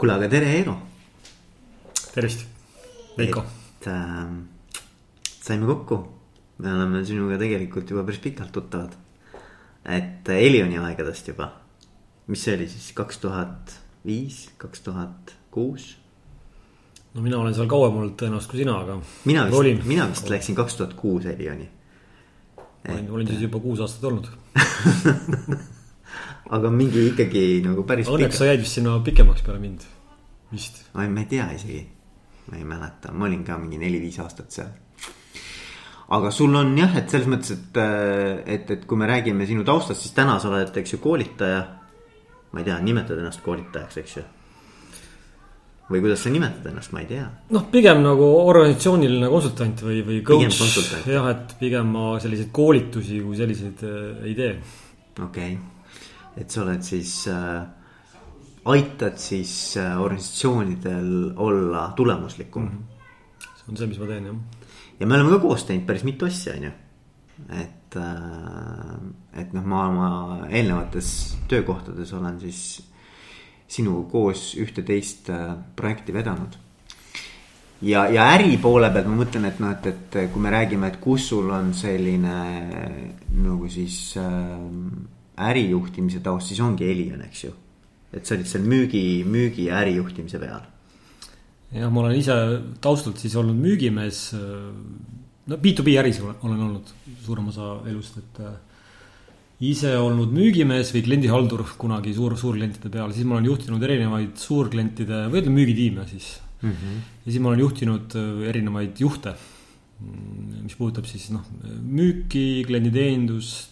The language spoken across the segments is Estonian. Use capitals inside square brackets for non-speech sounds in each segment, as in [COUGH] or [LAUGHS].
kuule, aga tere, Eero. tervist, Veiko. et äh, saime kokku, me oleme sinuga tegelikult juba päris pikalt tuttavad. et äh, Elioni aegadest juba, mis see oli siis kaks tuhat viis, kaks tuhat kuus? no mina olen seal kauem olnud tõenäoliselt kui sina, aga. mina vist, mina vist läksin kaks tuhat kuus Elioni. olin, olin siis juba kuus aastat olnud [LAUGHS] aga mingi ikkagi nagu päris. Õnneks sa jäid vist sinna pikemaks peale mind, vist. ma ei, ma ei tea isegi, ma ei mäleta, ma olin ka mingi neli-viis aastat seal. aga sul on jah, et selles mõttes, et, et, et kui me räägime sinu taustast, siis täna sa oled, eks ju, koolitaja. ma ei tea, nimetad ennast koolitajaks, eks ju või kuidas sa nimetad ennast, ma ei tea. noh, pigem nagu organisatsiooniline konsultant või, või coach. jah, et pigem ma selliseid koolitusi kui selliseid äh, ei tee. okei okay et sa oled siis äh,, aitad siis äh, organisatsioonidel olla tulemuslikum mm. -hmm. see on see, mis ma teen, jah. ja me oleme ka koos teinud päris mitu asja, on ju. et äh,, et noh, ma oma eelnevates töökohtades olen siis sinuga koos ühte-teist äh, projekti vedanud ja, ja äri poole pealt ma mõtlen, et noh, et, et kui me räägime, et kus sul on selline nagu siis äh, ärijuhtimise taust, siis ongi Elion, eks ju. et sa olid seal müügi, müügi ja ärijuhtimise peal. jah, ma olen ise taustalt siis olnud müügimees. no B2B äris olen olnud suurem osa elust, et äh, ise olnud müügimees või kliendihaldur kunagi suur, suurklientide peal, siis ma olen juhtinud erinevaid suurklientide või ütleme müügitiime siis mm. -hmm. ja siis ma olen juhtinud äh, erinevaid juhte. Mm, mis puudutab siis noh, müüki, klienditeenindust,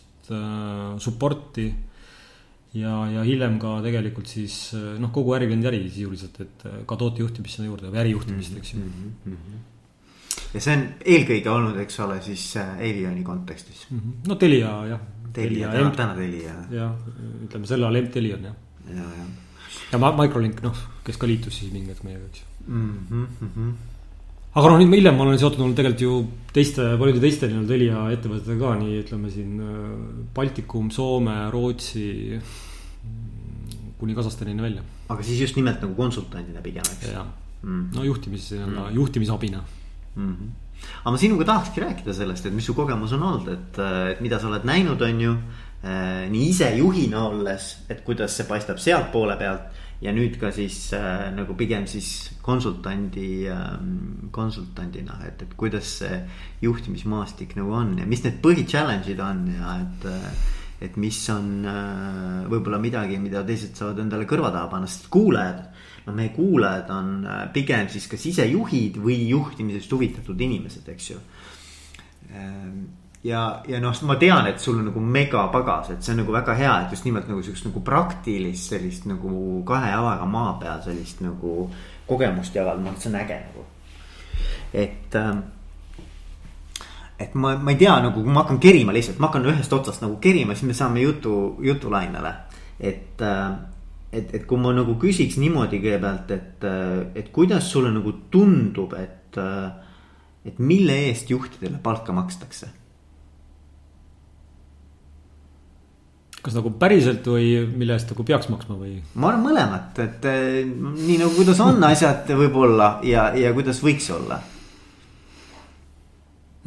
support'i. ja, ja hiljem ka tegelikult siis äh, noh, kogu ärikliendi äri sisuliselt, et äh, ka tootejuhtimist sinna juurde või ärijuhtimist, eks ju mm. -hmm. ja see on eelkõige olnud, eks ole, siis Avioni kontekstis mm. -hmm. no Telia jah. Telia, täna, täna Telia. jah, ütleme selle all Telion jah. ja, ja. ja Microlink noh, kes ka liitus siis mingi hetk meiega, eks ju mm. -hmm aga noh, nüüd hiljem ma olen seotud olnud tegelikult ju teiste, paljude teiste nii-öelda Telia ettevõtetega ka, nii ütleme siin äh, Baltikum, Soome, Rootsi. kuni Kasahstanini välja. aga siis just nimelt nagu konsultandina pigem, eks? mm., no juhtimis, mm. juhtimisabina mm. -hmm. aga ma sinuga tahakski rääkida sellest, et mis su kogemus on olnud, et, et mida sa oled näinud, on ju äh,. nii ise juhina olles, et kuidas see paistab sealtpoole pealt ja nüüd ka siis äh, nagu pigem siis konsultandi äh,, konsultandina, et, et kuidas see juhtimismaastik nagu on ja mis need põhi challenge'id on ja et äh,. et mis on äh, võib-olla midagi, mida teised saavad endale kõrva taha panna, sest kuulajad. no meie kuulajad on äh, pigem siis kas sisejuhid või juhtimisest huvitatud inimesed, eks ju äh, ja, ja noh, ma tean, et sul on nagu megapagas, et see on nagu väga hea, et just nimelt nagu siukest nagu praktilist sellist nagu kahe jalaga maa peal sellist nagu kogemust jagada, noh, see on äge nagu. et ähm, et ma, ma ei tea, nagu kui ma hakkan kerima lihtsalt, ma hakkan ühest otsast nagu kerima, siis me saame jutu, jutulainele. et, äh, et, et kui ma nagu küsiks niimoodi kõigepealt, et, äh, et kuidas sulle nagu tundub, et, et mille eest juhtidele palka makstakse kas nagu päriselt või mille eest nagu peaks maksma või? ma arvan mõlemat, et eh, nii nagu kuidas on asjad võib-olla ja, ja kuidas võiks olla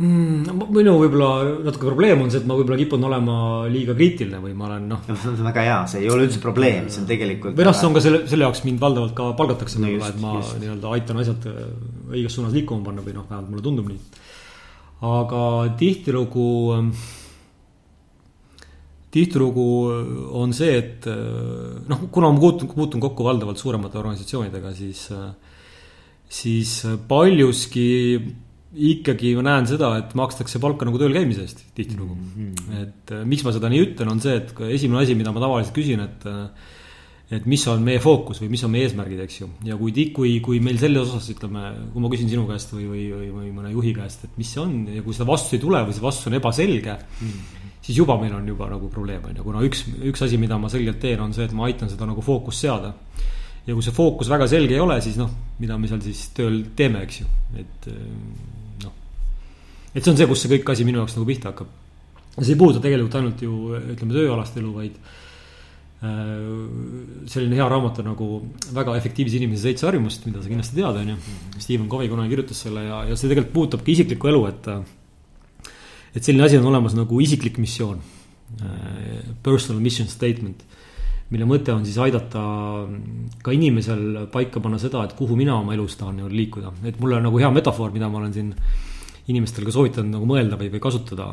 mm,. minu võib-olla natuke probleem on see, et ma võib-olla kipun olema liiga kriitiline või ma olen noh. see on väga hea, see ei ole üldse probleem, see on tegelikult. või noh, see on ka selle, selle jaoks mind valdavalt ka palgatakse no, võib-olla, et ma nii-öelda aitan asjad õiges suunas liikuma panna või noh, vähemalt mulle tundub nii. aga tihtilugu tihtilugu on see, et noh, kuna ma puutun, puutun kokku valdavalt suuremate organisatsioonidega, siis, siis paljuski ikkagi ma näen seda, et makstakse palka nagu tööl käimise eest tihtilugu mm. -hmm. et miks ma seda nii ütlen, on see, et esimene asi, mida ma tavaliselt küsin, et et mis on meie fookus või mis on meie eesmärgid, eks ju. ja kui, kui, kui meil selles osas, ütleme, kui ma küsin sinu käest või, või, või, või mõne juhi käest, et mis see on ja kui seda vastust ei tule või see vastus on ebaselge mm. -hmm siis juba meil on juba nagu probleem, on ju, kuna üks, üks asi, mida ma selgelt teen, on see, et ma aitan seda nagu fookust seada. ja kui see fookus väga selge ei ole, siis noh, mida me seal siis tööl teeme, eks ju, et eh, noh. et see on see, kus see kõik asi minu jaoks nagu pihta hakkab. see ei puuduta tegelikult ainult ju ütleme tööalast elu, vaid selline hea raamat on nagu Väga efektiivse inimese seitse harjumust, mida sa kindlasti tead, on ju. Stephen Covey kunagi kirjutas selle ja, ja see tegelikult puudutab ka isiklikku elu, et. Et selline asi on olemas nagu isiklik missioon. Personal mission statement mille mõte on siis aidata ka inimesel paika panna seda, et kuhu mina oma elus tahan nagu liikuda, et mul on nagu hea metafoor, mida ma olen siin inimestel ka soovitanud nagu mõelda või, või kasutada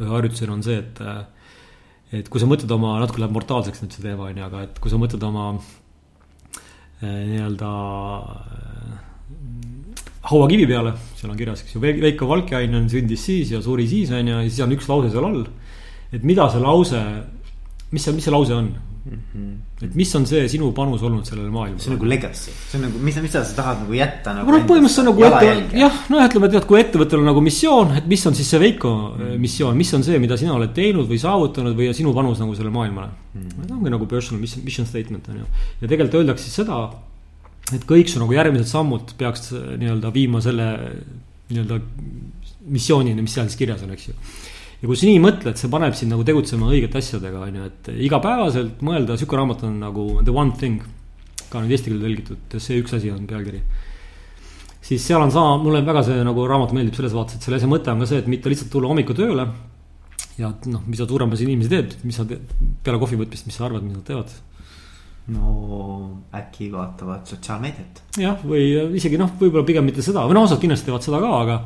ühe harjutusena on see, et et kui sa mõtled oma, natuke läheb mortaalseks nüüd see teema on ju, aga et kui sa mõtled oma nii-öelda hauakivi peale, seal on kirjas, eks ju, Veiko Valkeainen sündis siis ja suri siis on ju, ja siis on üks lause seal all. et mida see lause, mis see, mis see lause on, Mm -hmm. et mis on see sinu panus olnud sellele maailmale? see on nagu legacy, see on nagu, mis, mida sa tahad nagu jätta nagu. noh, põhimõtteliselt on nagu ette, jah, no ütleme, et tead, kui ettevõttel on nagu missioon, et mis on siis see Veiko mm -hmm. missioon, mis on see, mida sina oled teinud või saavutanud või sinu panus nagu sellele maailmale mm. -hmm. see ongi nagu personal mission, mission statement on ju. ja tegelikult öeldakse seda, et kõik su nagu järgmised sammud peaks nii-öelda viima selle nii-öelda missioonini, mis seal siis kirjas on, eks ju ja kui sa nii mõtled, see paneb sind nagu tegutsema õigete asjadega, on ju, et igapäevaselt mõelda, sihuke raamat on nagu The One Thing. ka nüüd eesti keelde tõlgitud, see üks asi on pealkiri. siis seal on sama, mulle väga see nagu raamat meeldib selles vaates, et selle asja mõte on ka see, et mitte lihtsalt tulla hommikul tööle. ja noh, mida suuremas inimesi teeb, mis sa teed peale kohvi võtmist, mis sa arvad, mis nad teevad no äkki vaatavad sotsiaalmeediat. jah, või isegi noh, võib-olla pigem mitte seda või no osad kindlasti teevad seda ka, aga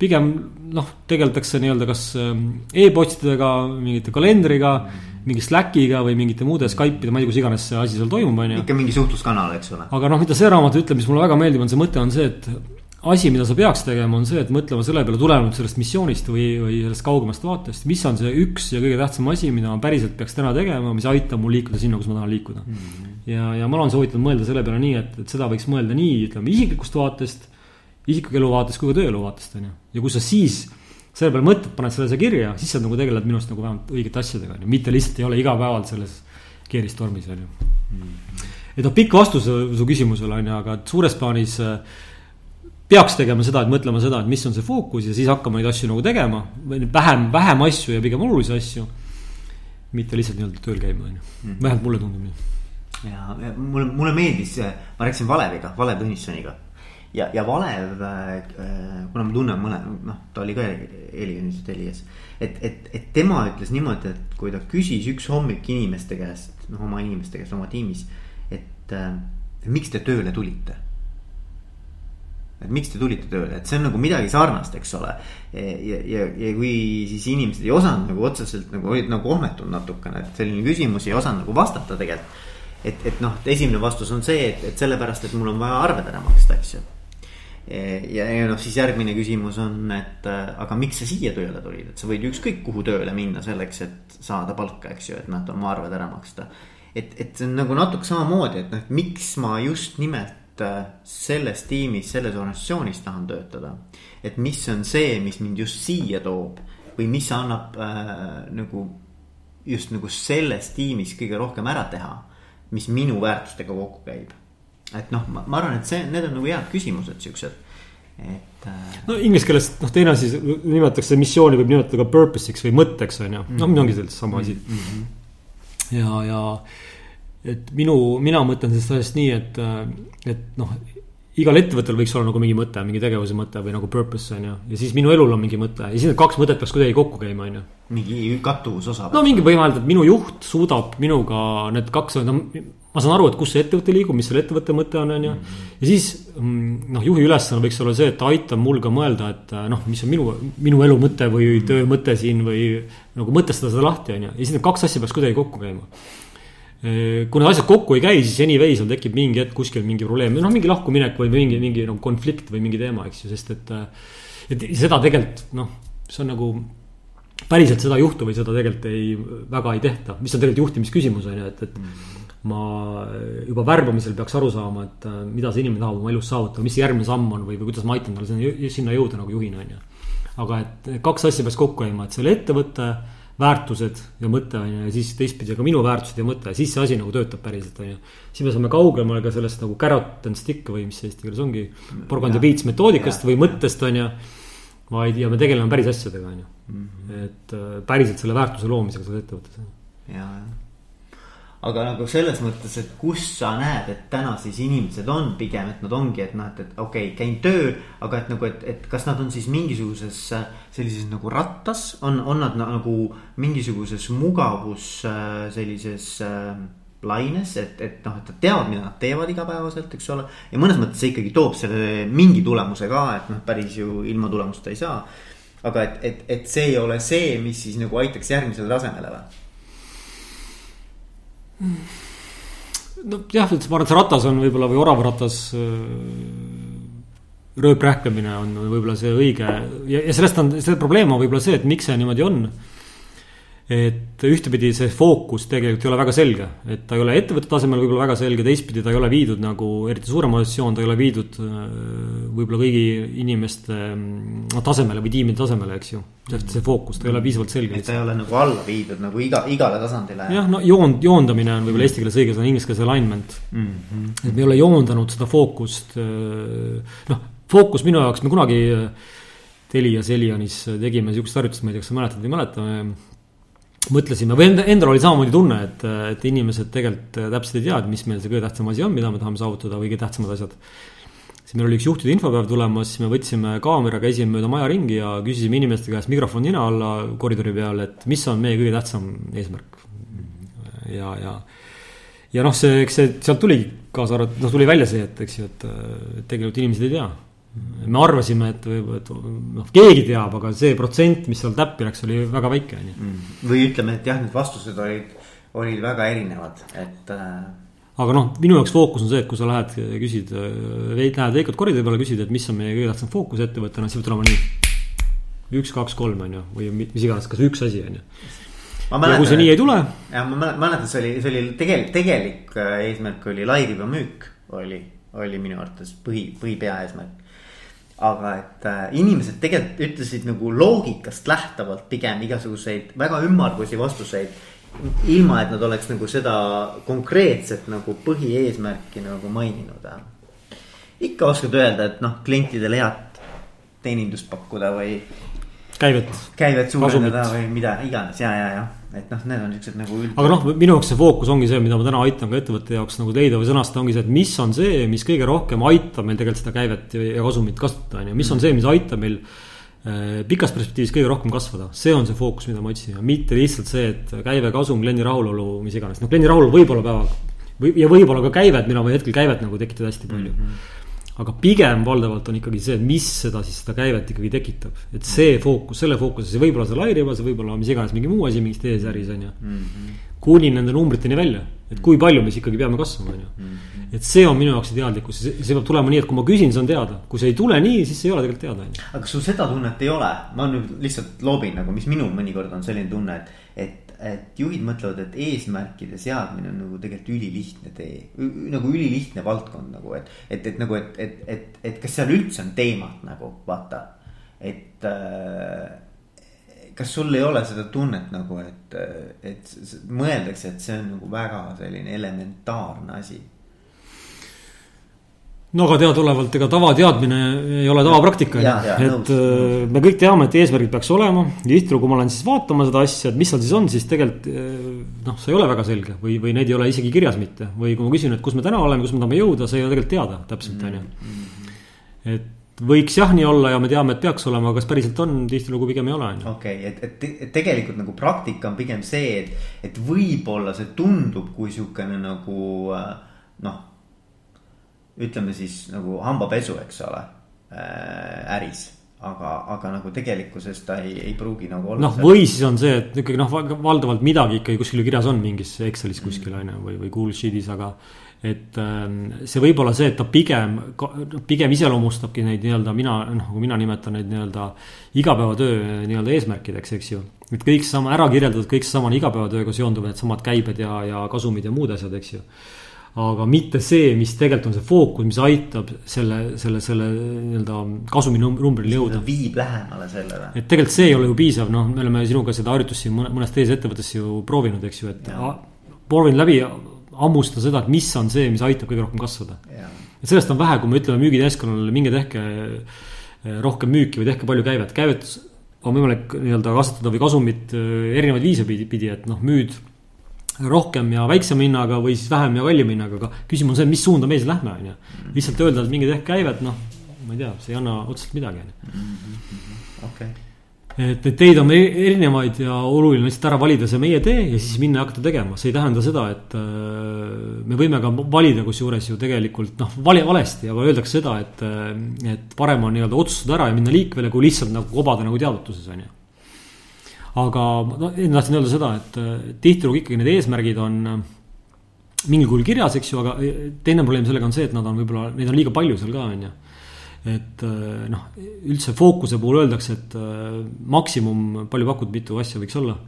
pigem noh, tegeldakse nii-öelda kas ähm, e-postidega, mingite kalendriga mm, -hmm. mingi Slackiga või mingite muude Skype'ide, ma ei tea, kus iganes see asi seal toimub, on ju. ikka mingi suhtluskanal, eks ole. aga noh, mida see raamat ütleb, mis mulle väga meeldib, on see mõte on see, et asi, mida sa peaks tegema, on see, et mõtlema selle peale tulenevalt sellest missioonist või, või sellest kaugemast vaatest, mis on see üks ja kõige tähtsam asi, mida ma päriselt peaks täna tegema, mis aitab mul liikuda sinna, kus ma tahan liikuda mm. -hmm. ja, ja ma olen soovitanud mõelda selle peale nii, et, et seda võiks mõelda nii, ütleme isiklikust vaatest isikliku elu vaatest kui ka tööelu vaatest, on ju. ja kui sa siis selle peale mõtled, paned selle asja kirja, siis sa nagu tegeled minu arust nagu vähemalt õigete asjadega, on ju, mitte lihtsalt ei ole igapäevalt selles keeristormis, on ju mm.. et noh, pikk vastus su küsimusele on ju, aga suures plaanis äh, peaks tegema seda, et mõtlema seda, et mis on see fookus ja siis hakkama neid asju nagu tegema. või vähem, vähem asju ja pigem olulisi asju. mitte lihtsalt nii-öelda tööl käima, on ju, mm. vähemalt mulle tundub nii. ja mulle, mulle meeldis, ma rääkisin Valeviga, Valev Tõnissoniga ja, ja Valev, äh, kuna ma tunnen mõne, noh, ta oli ka Elianis Telias. et, et, et tema ütles niimoodi, et kui ta küsis üks hommik inimeste käest, noh oma inimeste käest oma tiimis. et, äh, et miks te tööle tulite? Et miks te tulite tööle, et see on nagu midagi sarnast, eks ole. ja, ja, ja kui siis inimesed ei osanud nagu otseselt nagu olid nagu kohmetud natukene, et selline küsimus ei osanud nagu vastata tegelikult et, et noh, esimene vastus on see, et, et sellepärast, et mul on vaja arved ära maksta, eks ju ja, ja noh, siis järgmine küsimus on, et aga miks sa siia tööle tulid, et sa võid ükskõik kuhu tööle minna selleks, et saada palka, eks ju, et noh, oma arved ära maksta. et, et see on nagu natuke samamoodi, et noh, et miks ma just nimelt äh, selles tiimis, selles organisatsioonis tahan töötada. et mis on see, mis mind just siia toob või mis annab äh, nagu just nagu selles tiimis kõige rohkem ära teha, mis minu väärtustega kokku käib et noh, ma arvan, et see, need on nagu head küsimused, siuksed, et. Äh, no inglise keeles noh, teine asi, nimetatakse missiooni võib nimetada ka purpose'iks või mõtteks on ju, no mm. ongi sellest sama asi mm. -hmm. ja, ja et minu, mina mõtlen sellest asjast nii, et, et noh igal ettevõttel võiks olla nagu mingi mõte, mingi tegevuse mõte või nagu purpose on ju. ja siis minu elul on mingi mõte ja siis need kaks mõtet peaks kuidagi kokku käima, on ju. mingi kattuvusosa. no mingi võimalik, et minu juht suudab minuga need kaks, no ma saan aru, et kus see ettevõte liigub, mis selle ettevõtte mõte on, on ju. ja siis mm, noh, juhi ülesanne võiks olla see, et ta aitab mul ka mõelda, et noh, mis on minu, minu elu mõte või töö mõte siin või nagu mõtestada seda lahti, on ju. ja siis need kaks asja peaks kuidagi kokku käima. Need asjad kokku ei käi, siis anyway seal tekib mingi hetk kuskil mingi probleem, noh mingi lahkuminek või mingi, mingi nagu konflikt või mingi teema, eks ju, sest et. et seda tegelikult noh, see on nagu päriselt seda juhtu või seda tegelikult ei, väga ei tehta, mis on tegelikult juhtimisküsimus on ju, et, et mm ma juba värbamisel peaks aru saama, et äh, mida see inimene tahab oma elus saavutada, mis see järgmine samm on või, või kuidas ma aitan tal sinna, sinna jõuda nagu juhina, on ju. aga et kaks asja peaks kokku käima, et selle ettevõtte väärtused ja mõte on ju, ja siis teistpidi ka minu väärtused ja mõte, siis see asi nagu töötab päriselt, on ju. siis me saame kaugemale ka sellest nagu carrot and stick või mis eesti keeles ongi, porgand ja piits metoodikast ja, või mõttest, on ju. vaid, ja me tegeleme päris asjadega, on ju. Mhm. et äh, päriselt selle väärtuse loomisega selles ettevõttes. ja, jah aga nagu selles mõttes, et kus sa näed, et täna siis inimesed on pigem, et nad ongi, et noh, et, et okei okay,, käin tööl. aga et nagu, et, et kas nad on siis mingisuguses sellises nagu rattas, on, on nad nagu mingisuguses mugavus sellises äh, laines, et, et noh, et nad teavad, mida nad teevad igapäevaselt, eks ole. ja mõnes mõttes see ikkagi toob selle mingi tulemuse ka, et noh, päris ju ilma tulemust ei saa. aga et, et, et see ei ole see, mis siis nagu aitaks järgmisele tasemele või? Nojah, et ma arvan, et see ratas on võib-olla või oravaratas rööprähklemine on võib-olla see õige ja, ja sellest on, see probleem on võib-olla see, et miks see niimoodi on et ühtepidi see fookus tegelikult ei ole väga selge, et ta ei ole ettevõtte tasemel võib-olla väga selge, teistpidi ta ei ole viidud nagu, eriti suurem organisatsioon, ta ei ole viidud äh, võib-olla kõigi inimeste no, tasemele või tiimide tasemele, eks ju. see fookus, ta ei ole piisavalt selge. et ta ei ole nagu alla viidud nagu iga, igale tasandile. jah, no joond, joondamine on võib-olla eesti keeles õige sõna, inglise keeles alignment mm. -hmm. et me ei ole joondanud seda fookust, äh, noh, fookus minu jaoks, me kunagi äh, Telia Seljanis tegime sihukest harjutust, ma ei tea, kas sa mäletad või ei mäleta mõtlesime või endal oli samamoodi tunne, et, et inimesed tegelikult täpselt ei tea, et mis meil see kõige tähtsam asi on, mida me tahame saavutada või kõige tähtsamad asjad. siis meil oli üks juhtide infopäev tulemas, siis me võtsime kaamera, käisime mööda maja ringi ja küsisime inimeste käest mikrofon nina alla koridori peal, et mis on meie kõige tähtsam eesmärk. ja, ja, ja noh, see, eks see sealt tuligi kaasa arvatud, noh, tuli välja see, et eks ju, et, et tegelikult inimesed ei tea me arvasime, et võib-olla, et noh, keegi teab, aga see protsent, mis seal täppi läks, oli väga väike, on ju. Mm. või ütleme, et jah, need vastused olid, olid väga erinevad, et äh.... aga noh, minu jaoks fookus on see, et kui sa lähed, küsid, lähed Veikot koridori peale, küsid, et mis on meie kõige tähtsam fookus ettevõttena, siis peab tulema nii. üks, kaks, kolm on ju, või mis iganes, kas üks asi on ju. ja kui see nii ei tule. jah, ma mäletan, see oli, see oli tegelik, tegelik äh, eesmärk oli lairiba müük oli, oli minu arvates põhi, põhipea eesmärk aga et äh, inimesed tegelikult ütlesid nagu loogikast lähtuvalt pigem igasuguseid väga ümmargusi vastuseid. ilma, et nad oleks nagu seda konkreetset nagu põhieesmärki nagu maininud. ikka oskad öelda, et noh, klientidele head teenindust pakkuda või. käivet. käivet suurendada või mida iganes ja, ja, ja et noh, need on siuksed nagu üld.... aga noh, minu jaoks see fookus ongi see, mida ma täna aitan ka ettevõtte jaoks nagu leida või sõnastada, ongi see, et mis on see, mis kõige rohkem aitab meil tegelikult seda käivet ja kasumit kasutada, on ju, mis on see, mis aitab meil äh, pikas perspektiivis kõige rohkem kasvada, see on see fookus, mida ma otsin ja mitte lihtsalt see, et käive, kasum, kliendi rahulolu, mis iganes, noh kliendi rahulolu võib-olla päevaga. või, ja võib-olla ka käivet, mina võin hetkel käivet nagu tekitada hästi palju mm. -hmm aga pigem valdavalt on ikkagi see, et mis seda siis seda käivet ikkagi tekitab, et see fookus, selle fookuse, see võib olla see lairiba, see võib olla mis iganes mingi muu asi mingis tees äris on ju mm. -hmm. kuni nende numbriteni välja, et kui palju me siis ikkagi peame kasvama, on ju. Mhm. et see on minu jaoks see teadlikkus, see peab tulema nii, et kui ma küsin, saan teada, kui see ei tule nii, siis ei ole tegelikult teada, on ju. aga kas sul seda tunnet ei ole, ma nüüd lihtsalt loobin nagu, mis minul mõnikord on selline tunne, et, et et juhid mõtlevad, et eesmärkide seadmine on nagu tegelikult ülilihtne tee, nagu ülilihtne valdkond nagu, et, et, et nagu, et, et, et, et kas seal üldse on teemat nagu vaata, et äh, kas sul ei ole seda tunnet nagu, et, et mõeldakse, et see on nagu väga selline elementaarne asi no aga teadaolevalt ega tavateadmine ei ole tavapraktika, et nõus, nõus. Äh, me kõik teame, et eesmärgid peaks olema. tihtilugu ma lähen siis vaatama seda asja, et mis seal siis on, siis tegelikult äh, noh, see ei ole väga selge või, või neid ei ole isegi kirjas mitte. või kui ma küsin, et kus me täna oleme, kus me tahame jõuda, see ei ole tegelikult teada täpselt, on ju. Et võiks jah nii olla ja me teame, et peaks olema, aga kas päriselt on, tihtilugu pigem ei ole, on ju. okei okay,, et, et tegelikult nagu praktika on pigem see, et, et võib-olla see tundub kui sihukene nagu äh, noh ütleme siis nagu hambapesu, eks ole äh,, äris aga, aga nagu tegelikkuses ta ei, ei pruugi nagu olla. noh, või siis on see, et ikkagi noh, valdavalt midagi ikkagi kuskil kirjas on mingis Excelis kuskil mm. on ju, või, või Google Sheetis, aga. et ähm, see võib olla see, et ta pigem, pigem iseloomustabki neid nii-öelda mina, noh, kui mina nimetan neid nii-öelda igapäevatöö nii-öelda eesmärkideks, eks ju. et kõik seesama ära kirjeldatud, kõik seesama on igapäevatööga seonduv, needsamad käibed ja, ja kasumid ja muud asjad, eks ju aga mitte see, mis tegelikult on see fookus, mis aitab selle, selle, selle nii-öelda kasuminumbrile jõuda. viib lähemale sellele. et tegelikult see ei ole ju piisav, noh, me oleme sinuga seda harjutust siin mõnes teises ettevõttes ju proovinud, eks ju, et proovinud läbi hammustada seda, et mis on see, mis aitab kõige rohkem kasvada. et sellest on vähe, kui me ütleme müügiteeskonnale, minge tehke eh, rohkem müüki või tehke palju käivet, käivet on võimalik nii-öelda kasvatada või kasumit eh, erinevaid viise pidi, pidi, et noh, müüd rohkem ja väiksema hinnaga või siis vähem ja kallima hinnaga, aga küsimus on see, mis suunda me siis lähme, on ju. lihtsalt öelda, et mingid ehk käivad, noh, ma ei tea, see ei anna otseselt midagi, on ju. okei et neid teid on erinevaid ja oluline lihtsalt ära valida see meie tee ja siis minna ja hakata tegema, see ei tähenda seda, et äh, me võime ka valida kusjuures ju tegelikult noh, vale, valesti, aga öeldakse seda, et, äh, et parem on nii-öelda otsustada ära ja minna liikvele, kui lihtsalt nagu kobada nagu teadvutuses on ju. Aga no, tahtsin öelda seda, et äh, tihtilugu ikkagi need eesmärgid on mingil kujul kirjas, eks ju, aga teine probleem sellega on see, et nad on võib-olla, neid on liiga palju seal ka, on ju et äh, noh, üldse fookuse puhul öeldakse, et äh, maksimum, palju pakud, mitu asja võiks olla?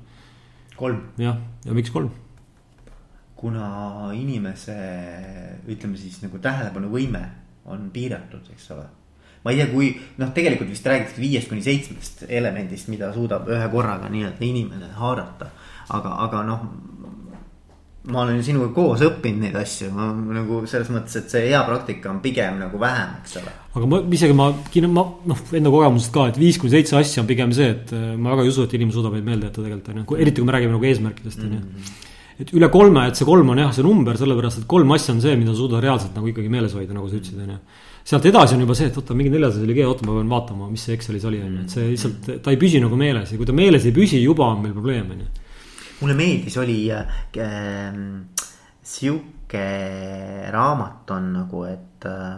kolm. jah, ja miks kolm? kuna inimese, ütleme siis nagu tähelepanuvõime on piiratud, eks ole. Ma ei tea, kui noh, tegelikult vist räägitakse viiest kuni seitsmest elemendist, mida suudab ühe korraga nii-öelda inimene haarata. aga, aga noh, ma olen sinuga koos õppinud neid asju, ma nagu selles mõttes, et see hea praktika on pigem nagu vähem, eks ole. aga ma isegi ma, ma noh, enda kogemusest ka, et viis kuni seitse asja on pigem see, et äh, ma väga ei usu, et inimene suudab neid meelde jätta tegelikult on ju, eriti kui me räägime nagu eesmärkidest on ju. Mhm. et üle kolme, et see kolm on jah, see number, sellepärast et kolm asja on see, mida sa suudad reaalselt nagu ikkagi meeles hoida, nagu sa ütlesid, on ju sealt edasi on juba see, et oota, mingi neljasajas oli G, oota, ma pean vaatama, mis see Excelis oli, on ju, et see lihtsalt, ta ei püsi nagu meeles ja kui ta meeles ei püsi, juba on meil probleem, on ju. mulle meeldis, oli äh, sihuke raamat on nagu, et äh,.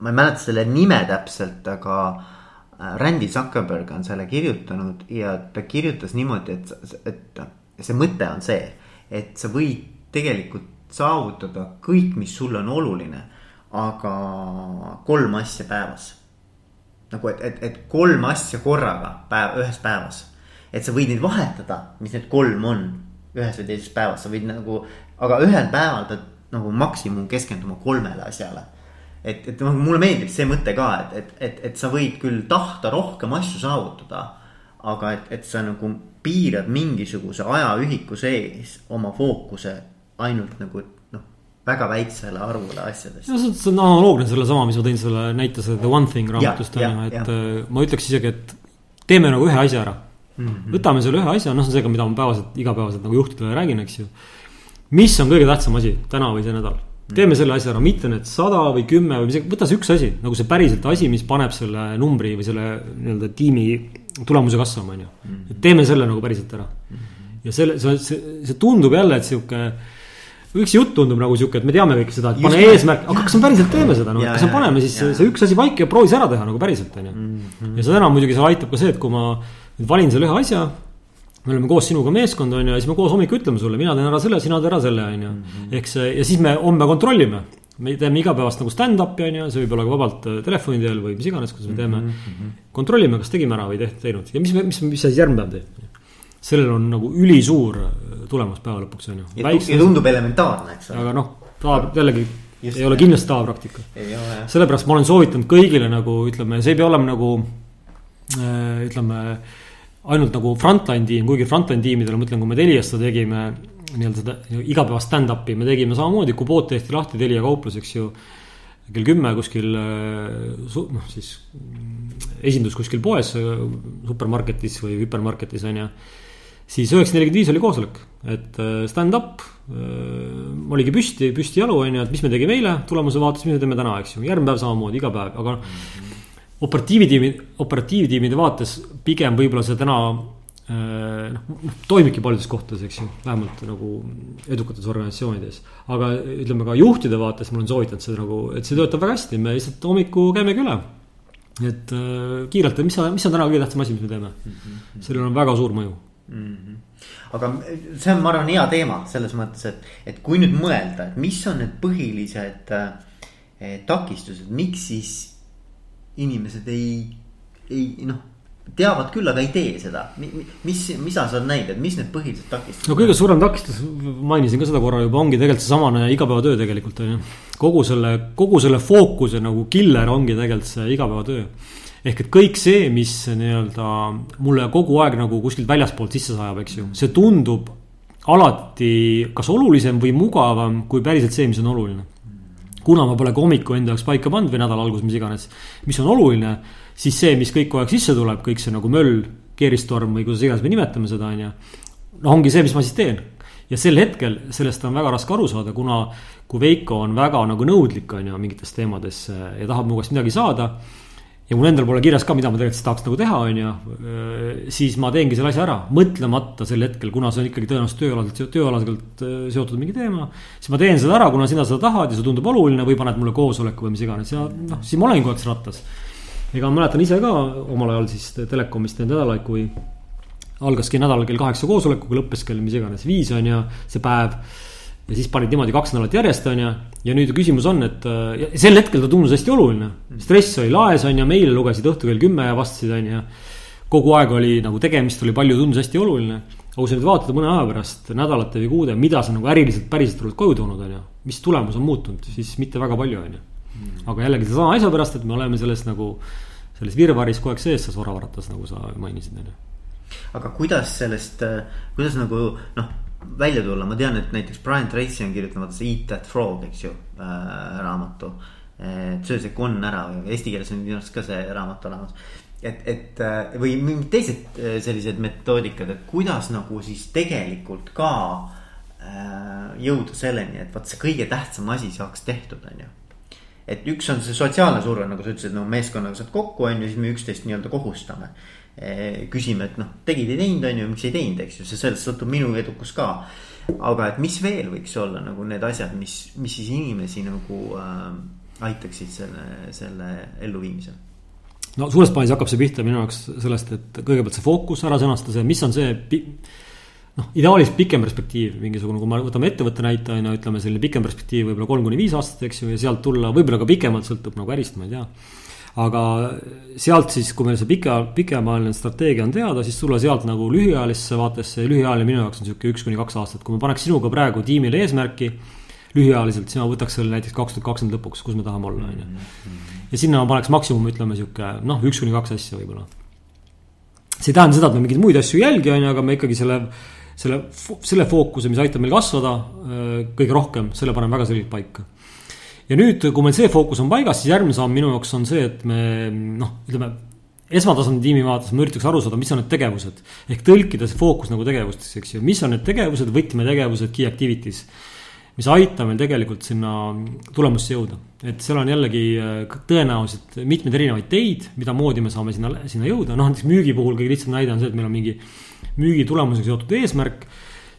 ma ei mäleta selle nime täpselt, aga äh, Randy Zuckerberg on selle kirjutanud ja ta kirjutas niimoodi, et, et see mõte on see, et sa võid tegelikult saavutada kõik, mis sulle on oluline, aga kolm asja päevas. nagu, et, et, et kolm asja korraga päev, ühes päevas. et sa võid neid vahetada, mis need kolm on ühes või teises päevas, sa võid nagu, aga ühel päeval pead nagu maksimum keskenduma kolmele asjale. et, et noh, mulle meeldib see mõte ka, et, et, et, et sa võid küll tahta rohkem asju saavutada. aga et, et sa nagu piirad mingisuguse ajaühiku sees oma fookuse ainult nagu noh, väga väiksele arvule asjadest. no see on analoogne sellesama, mis ma tõin selle näite, selle The One Thing raamatust on ju, et ja. Äh, ma ütleks isegi, et teeme nagu ühe asja ära mm. -hmm. võtame selle ühe asja, noh, see on see, mida ma päevaselt, igapäevaselt nagu juhtidele räägin, eks ju. mis on kõige tähtsam asi täna või see nädal? teeme selle asja ära, mitte need sada või kümme või mis, võta see üks asi, nagu see päriselt asi, mis paneb selle numbri või selle nii-öelda tiimi tulemuse kasvama, on ju. et teeme selle nagu päriselt ära. ja selle, see, see, see tundub jälle, et sihuke üks jutt tundub nagu sihuke, et me teame kõike seda, et pane Just eesmärk, aga kas me päriselt teeme seda, noh, kas me paneme siis ja. see üks asi paika ja proovi see ära teha nagu päriselt, on ju. Mhm. ja seda enam muidugi seal aitab ka see, et kui ma nüüd valin selle ühe asja. me oleme koos sinuga meeskond, on ju, ja siis me koos hommikul ütleme sulle, mina teen ära selle, sina tee ära selle, on ju. Mhm. ehk see ja siis me homme kontrollime. me teeme igapäevast nagu stand-up'i on ju, see võib olla ka vabalt äh, telefoni teel või mis iganes, kuidas me teeme mm. -hmm. kontrollime, kas tegime ära või teinud ja mis, mis, mis sa siis järgmine päev teed. Sellel on nagu ülisuur äh, tulemus päeva lõpuks on ju. ja tundub elementaarne, eks ole. aga noh, tava jällegi Just ei ole kindlasti tavapraktika. sellepärast ma olen soovitanud kõigile nagu ütleme, see ei pea olema nagu Äh, ütleme ainult nagu frontline tiim, kuigi frontline tiimidele, ma ütlen, kui me Teliast seda tegime, nii-öelda seda igapäevast stand-up'i me tegime samamoodi, kui pood tehti lahti, Telia kauplus, eks ju. kell kümme kuskil äh, noh, siis esindus kuskil poes, supermarketis või hüpermarketis on ju. Siis üheksa nelikümmend viis oli koosolek, et äh, stand-up oligi püsti, püsti jalu on ju, et mis me tegime eile tulemuse vaates, mis me teeme täna, eks ju, järgmine päev samamoodi, iga päev, aga mm. -hmm operatiivtiimi, operatiivtiimide vaates pigem võib-olla see täna äh, noh, noh, toimibki paljudes kohtades, eks ju, vähemalt nagu edukates organisatsioonides. aga ütleme ka juhtide vaates ma olen soovitanud seda nagu, et see töötab väga hästi, me lihtsalt hommiku käimegi üle. et äh, kiirelt, mis, mis on täna kõige tähtsam asi, mis me teeme mm. -hmm. sellel on väga suur mõju mm. -hmm aga see on, ma arvan, hea teema selles mõttes, et, et kui nüüd mõelda, et mis on need põhilised eh, takistused, miks siis inimesed ei, ei noh teavad küll, aga ei tee seda, mis, mida sa oled näinud, et mis need põhilised takistused? no kõige suurem takistus, mainisin ka seda korra juba, ongi tegelikult seesamane igapäevatöö tegelikult on ju. kogu selle, kogu selle fookuse nagu killer ongi tegelikult see igapäevatöö. Ehk et kõik see, mis nii-öelda mulle kogu aeg nagu kuskilt väljaspoolt sisse sajab, eks ju, see tundub alati kas olulisem või mugavam kui päriselt see, mis on oluline kuna ma pole ka hommiku enda jaoks paika pannud või nädala algus, mis iganes, mis on oluline, siis see, mis kõik kogu aeg sisse tuleb, kõik see nagu möll, keeristorm või kuidas iganes me nimetame seda, on ju. noh, ongi see, mis ma siis teen. ja sel hetkel sellest on väga raske aru saada, kuna kui Veiko on väga nagu nõudlik, on ju, mingites teemades ja tahab mu käest midagi saada ja mul endal pole kirjas ka, mida ma tegelikult tahaks nagu teha, on ju. siis ma teengi selle asja ära, mõtlemata sel hetkel, kuna see on ikkagi tõenäoliselt tööalaselt, tööalaselt seotud mingi teema. siis ma teen seda ära, kuna sina seda tahad ja see tundub oluline või paned mulle koosoleku või mis iganes ja noh, siis ma olengi kogu aeg rattas. ega ma mäletan ise ka omal ajal siis Telekomist neid nädalaid, kui algaski nädalal kell kaheksa koosolekuga, lõppes kell mis iganes viis on ju, see päev ja siis panid niimoodi kaks nädalat järjest, on ju. ja nüüd küsimus on, et äh, sel hetkel ta tundus hästi oluline. stress oli laes, on ju, meile lugesid õhtul kell kümme ja vastasid, on ju. kogu aeg oli nagu tegemist oli palju, tundus hästi oluline. aga kui sa nüüd vaatad mõne aja pärast, nädalate või kuude, mida sa nagu äriliselt päriselt oled koju toonud, on ju. mis tulemus on muutunud, siis mitte väga palju, on ju. aga jällegi sedasama asja pärast, et me oleme selles nagu, selles virvaris kogu aeg sees, selles oravaratas, nagu sa mainisid, on ju. aga kuidas sellest, äh, kuidas nagu noh välja tulla, ma tean, et näiteks Brian Tracy on kirjutanud see Eat that frog, eks ju äh,, raamatu. et söö see konn ära või eesti keeles on minu arust ka see raamat olemas. et, et äh, või mingid teised äh, sellised metoodikad, et kuidas nagu siis tegelikult ka äh, jõuda selleni, et vot see kõige tähtsam asi saaks tehtud, on ju et üks on see sotsiaalne surve, nagu sa ütlesid, no meeskonnaga saad kokku, on ju, siis me üksteist nii-öelda kohustame Eh, küsime, et noh, tegid, ei teinud, on ju, miks ei teinud, eks ju, see sellest sõltub minu edukus ka. aga et mis veel võiks olla nagu need asjad, mis, mis siis inimesi nagu äh, aitaksid selle, selle elluviimisel no suures plaanis hakkab see pihta minu jaoks sellest, et kõigepealt see fookus ära sõnastada, see, mis on see noh, ideaalis pikem perspektiiv, mingisugune, kui me võtame ettevõtte näite, on ju, ütleme selline pikem perspektiiv võib-olla kolm kuni viis aastat, eks ju, ja sealt tulla võib-olla ka pikemalt, sõltub nagu ärist, ma ei tea aga sealt siis, kui meil see pika, pikemaajaline strateegia on teada, siis tulla sealt nagu lühiajalisse vaatesse ja lühiajaline minu jaoks on sihuke üks kuni kaks aastat, kui ma paneks sinuga praegu tiimile eesmärki. lühiajaliselt, siis ma võtaks selle näiteks kaks tuhat kakskümmend lõpuks, kus me tahame olla, on ju. ja sinna ma paneks maksimum, ütleme sihuke noh, üks kuni kaks asja võib-olla. see ei tähenda seda, et me mingeid muid asju ei jälgi, on ju, aga me ikkagi selle selle, selle fookuse, mis aitab meil kasvada kõige rohkem, selle paneme väga selgelt paika ja nüüd, kui meil see fookus on paigas, siis järgmine samm minu jaoks on see, et me noh, ütleme esmatasandi tiimi vaates ma üritaks aru saada, mis on need tegevused. ehk tõlkida see fookus nagu tegevusteks, eks ju, mis on need tegevused, võtmetegevused, key activities. mis aitab meil tegelikult sinna tulemusse jõuda. et seal on jällegi äh, tõenäoliselt mitmeid erinevaid teid, mida moodi me saame sinna, sinna jõuda, noh näiteks müügi puhul kõige lihtsam näide on see, et meil on mingi müügi tulemusega seotud eesmärk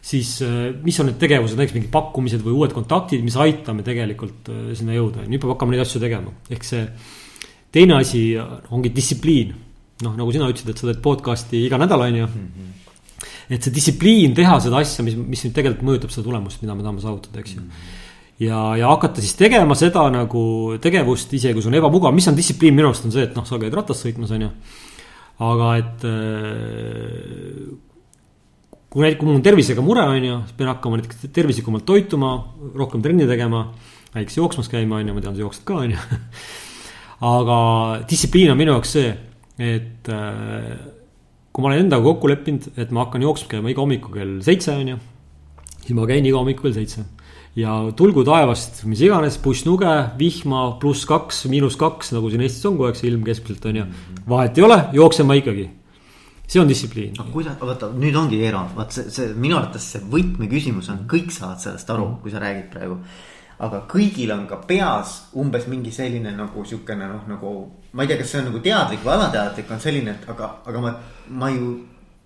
siis äh, mis on need tegevused, näiteks mingid pakkumised või uued kontaktid, mis aitame tegelikult äh, sinna jõuda, nüüd peab hakkama neid asju tegema, ehk see. teine asi ongi distsipliin, noh, nagu sina ütlesid, et sa teed podcast'i iga nädal, on ju. -hmm et see distsipliin teha seda asja, mis, mis nüüd tegelikult mõjutab seda tulemust, mida me tahame saavutada, eks ju mm. -hmm. ja, ja hakata siis tegema seda nagu tegevust, isegi kui see on ebamugav, mis on distsipliin minu arust on see, et noh, sa käid ratast sõitmas, on ju. aga et äh, kui näiteks, kui mul on tervisega mure, on ju, siis pean hakkama näiteks tervislikumalt toituma, rohkem trenni tegema. näiteks jooksmas käima, on ju, ma tean, sa jooksed ka, on ju. [LAUGHS] aga distsipliin on minu jaoks see, et äh, kui ma olen endaga kokku leppinud, et ma hakkan jooksma käima iga hommiku kell seitse, on ju. siis ma käin iga hommiku kell seitse ja tulgu taevast, mis iganes, pussnuge, vihma, pluss kaks, miinus kaks, nagu siin Eestis on kogu aeg see ilm keskmiselt on ju. vahet ei ole, jooksen ma ikkagi see on distsipliin. no kuidas, vaata nüüd ongi Eero, vaat see, see minu arvates see võtmeküsimus on, kõik saavad sellest aru, kui sa räägid praegu. aga kõigil on ka peas umbes mingi selline nagu sihukene noh, nagu ma ei tea, kas see on nagu teadlik või alateadlik, on selline, et aga, aga ma, ma ju,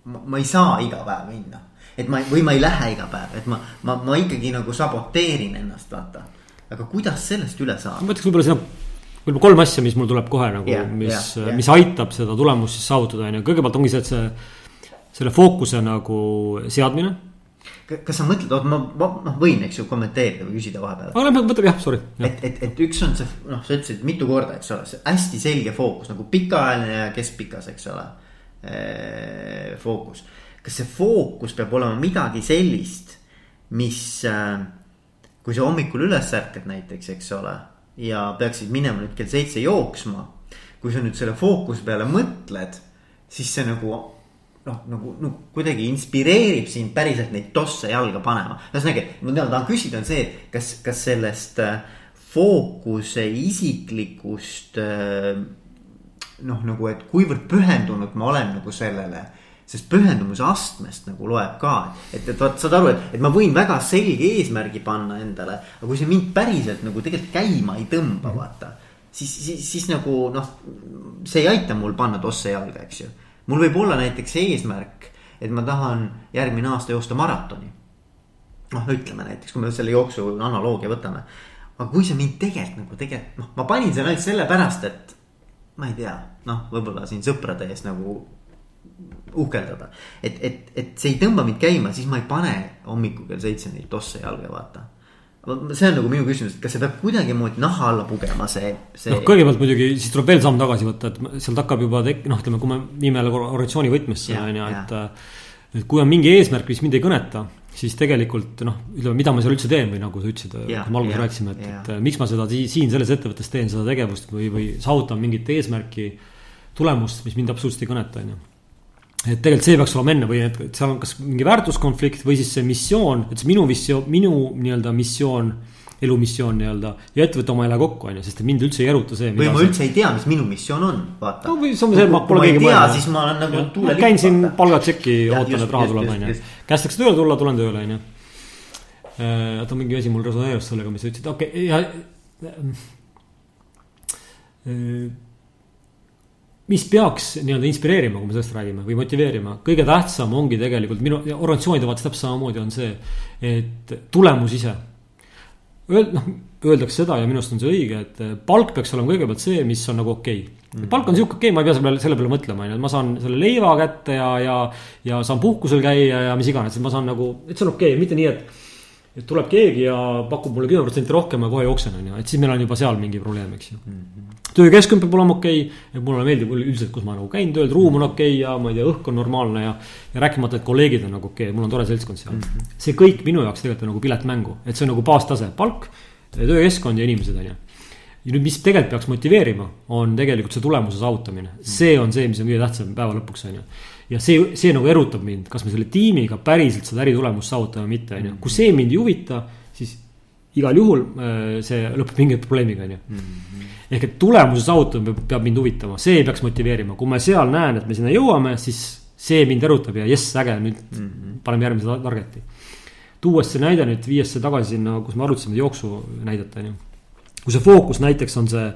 ma ei saa iga päev minna. et ma või ma ei lähe iga päev, et ma, ma, ma ikkagi nagu saboteerin ennast, vaata. aga kuidas sellest üle saada? ma ütleks võib-olla seda võib-olla kolm asja, mis mul tuleb kohe nagu yeah,, mis yeah,, yeah. mis aitab seda tulemust siis saavutada, on ju, kõigepealt ongi see, et see. selle fookuse nagu seadmine. kas sa mõtled, oot ma, ma noh, võin, eks ju, kommenteerida või küsida vahepeal. aga lähme, võtame jah, sorry. et, et, et üks on see, noh, sa ütlesid mitu korda, eks ole, see hästi selge fookus nagu pikaajaline ja keskpikas, eks ole. fookus, kas see fookus peab olema midagi sellist, mis, kui sa hommikul üles ärkad näiteks, eks ole ja peaksid minema nüüd kell seitse jooksma. kui sa nüüd selle fookuse peale mõtled, siis see nagu noh, nagu no kuidagi inspireerib sind päriselt neid tosse jalga panema. ühesõnaga, ma tahan küsida, on see, et kas, kas sellest äh, fookuse isiklikust äh, noh, nagu, et kuivõrd pühendunud ma olen nagu sellele sest pühendumuse astmest nagu loeb ka, et, et vaat saad aru, et, et ma võin väga selge eesmärgi panna endale, aga kui see mind päriselt nagu tegelikult käima ei tõmba, vaata. siis, siis, siis nagu noh, see ei aita mul panna tosse jalga, eks ju. mul võib olla näiteks eesmärk, et ma tahan järgmine aasta joosta maratoni. noh, ütleme näiteks, kui me selle jooksu analoogia võtame. aga kui see mind tegelikult nagu tegelikult noh, ma panin selle ainult sellepärast, et ma ei tea, noh, võib-olla siin sõprade ees nagu uhkeldada. et, et, et see ei tõmba mind käima, siis ma ei pane hommikul kell seitse neid tosse jalga, vaata. see on nagu minu küsimus, et kas see peab kuidagimoodi naha alla pugema, see, see. noh, kõigepealt muidugi siis tuleb veel samm tagasi võtta, et sealt hakkab juba tek-, noh, ütleme, kui me viime organisatsiooni võtmesse, on ju, et. et kui on mingi eesmärk, mis mind ei kõneta, siis tegelikult noh, ütleme, mida ma seal üldse teen või nagu sa ütlesid, kui me alguses rääkisime, et, et miks ma seda siin selles ettevõttes teen seda tegevust või, või saavutan mingit eesmärki. tulemust, mis mind absoluutselt ei kõneta, on ju et tegelikult see peaks olema enne või et seal on kas mingi väärtuskonflikt või siis see missioon, et see minu missioon, minu nii-öelda missioon elumissioon nii-öelda ja ettevõtte oma ei lähe kokku, on ju, sest mind üldse ei eruta see. või ma üldse ei tea, mis minu missioon on, vaata. no või see on see, ma pole keegi mõelnud. siis ma olen nagu tuulelipp. käin siin palgatšeki, ootan, et raha tuleb, on ju. kästakse tööle tulla, tulen tööle, on ju. Äh, oota, mingi asi mul resoneerus sellega, mis sa ütlesid, okei okay,, ja äh, mis peaks nii-öelda inspireerima, kui me sellest räägime või motiveerima, kõige tähtsam ongi tegelikult minu organisatsioonide vaates täpselt samamoodi on see, et tulemus ise. Öeld-, noh, öeldakse seda ja minu arust on see õige, et palk peaks olema kõigepealt see, mis on nagu okei okay. Mm. palk on sihuke okei okay,, ma ei pea selle peale, selle peale mõtlema, on ju, et ma saan selle leiva kätte ja, ja, ja saan puhkusel käia ja mis iganes, et ma saan nagu, et see on okei okay,, mitte nii, et et tuleb keegi ja pakub mulle kümme protsenti rohkem ja kohe jooksen, on ju, et siis meil on juba seal mingi probleem, eks ju. Mm -hmm.. töökeskkond peab olema okei okay,, et mulle meeldib üldiselt, kus ma nagu käin tööl, ruum on okei okay ja ma ei tea, õhk on normaalne ja. ja rääkimata, et kolleegid on nagu okei okay,, mul on tore seltskond seal. Mm. -hmm. see kõik minu jaoks tegelikult on nagu pilet mängu, et see on nagu baastase, palk, töökeskkond ja inimesed, on ju ja nüüd, mis tegelikult peaks motiveerima, on tegelikult see tulemuse saavutamine, see on see, mis on kõige tähtsam päeva lõpuks, on ju ja see, see nagu erutab mind, kas me selle tiimiga päriselt seda äritulemust saavutame või mitte, on ju, kui see mind ei huvita, siis igal juhul äh, see lõpeb mingi probleemiga, on ju. Mhm. ehk et tulemuse saavutamine peab, peab mind huvitama, see peaks motiveerima, kui ma seal näen, et me sinna jõuame, siis see mind erutab ja jess, äge, nüüd mm -hmm. paneme järgmise target'i. tuues see näide nüüd, viies see tagasi sinna, kus me arutasime jooksu näidet, on ju. kui see fookus näiteks on see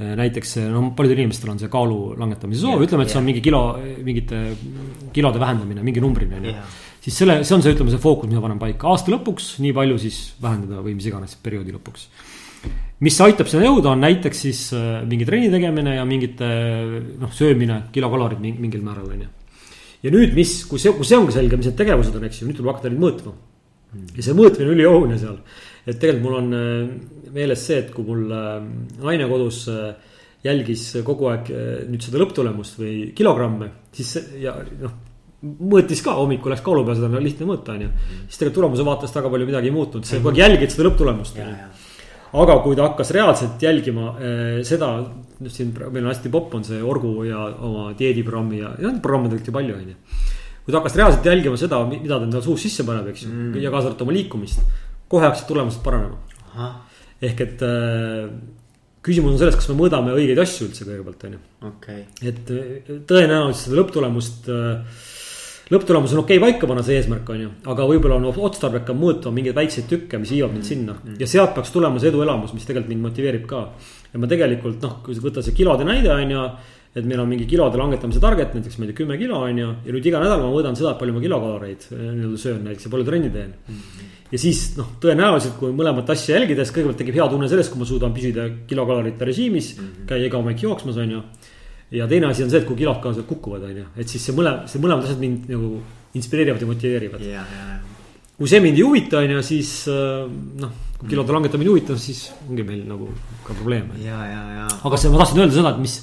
näiteks no paljudel inimestel on see kaalu langetamise soov ütleme, et see on mingi kilo, mingite kilode vähendamine, mingi numbrini on ju. siis selle, see on see, ütleme, see fookus, mida panen paika, aasta lõpuks nii palju siis vähendada või mis iganes perioodi lõpuks. mis aitab sinna jõuda, on näiteks siis äh, mingi trenni tegemine ja mingite noh, söömine, kilokalorid mingil määral on ju. ja nüüd, mis, kui see, kui see ongi selge, mis need tegevused on, eks ju, nüüd tuleb hakata neid mõõtma. ja see mõõtmine on ülioluline seal et tegelikult mul on äh, meeles see, et kui mul äh, naine kodus äh, jälgis kogu aeg nüüd seda lõpptulemust või kilogramme, siis ja noh mõõtis ka hommikul läks kaalu peal, seda on lihtne mõõta, on ju. siis tegelikult tulemuse vaates väga palju midagi ei muutunud, sa kogu aeg jälgid seda lõpptulemust. aga kui ta hakkas reaalselt jälgima seda, noh siin meil on hästi popp on see Orgu ja oma dieediprogrammi ja, ja programme tegelikult ju palju, on ju. kui ta hakkas reaalselt jälgima seda, mida ta endale suus sisse paneb, eks ju mm., ja kaasa arvatud oma liikumist kohe hakkasid tulemused paranema. ehk et äh, küsimus on selles, kas me mõõdame õigeid asju üldse kõigepealt, on ju. okay.. et äh, tõenäoliselt seda lõpptulemust äh,, lõpptulemus on okei okay paika panna, see eesmärk on ju, aga võib-olla on otstarbekam mõõta mingeid väikseid tükke, mis viivad mind sinna mm. -hmm. ja sealt peaks tulema see eduelamus, mis tegelikult mind motiveerib ka. ja ma tegelikult noh, kui võtta see kilode näide on ju et meil on mingi kilode langetamise target, näiteks ma ei tea, kümme kilo on ju. ja nüüd iga nädal ma mõõdan seda, palju ma kilokaloreid äh, nii-öelda söön näiteks ja palju trenni teen mm. -hmm ja siis noh, tõenäoliselt kui mõlemat asja jälgides, kõigepealt tekib hea tunne sellest, kui ma suudan püsida kilokalorite režiimis mm, -hmm. käia iga hommik jooksmas, on ju. ja teine asi on see, et kui kilod ka kukuvad, on ju, et siis see mõlem, see mõlemad asjad mind nagu inspireerivad ja motiveerivad. kui see mind ei huvita, on ju, siis äh, noh, kui kilode langetamine ei huvita, siis ongi meil nagu ka probleeme. aga see, ma tahtsin öelda seda, et mis,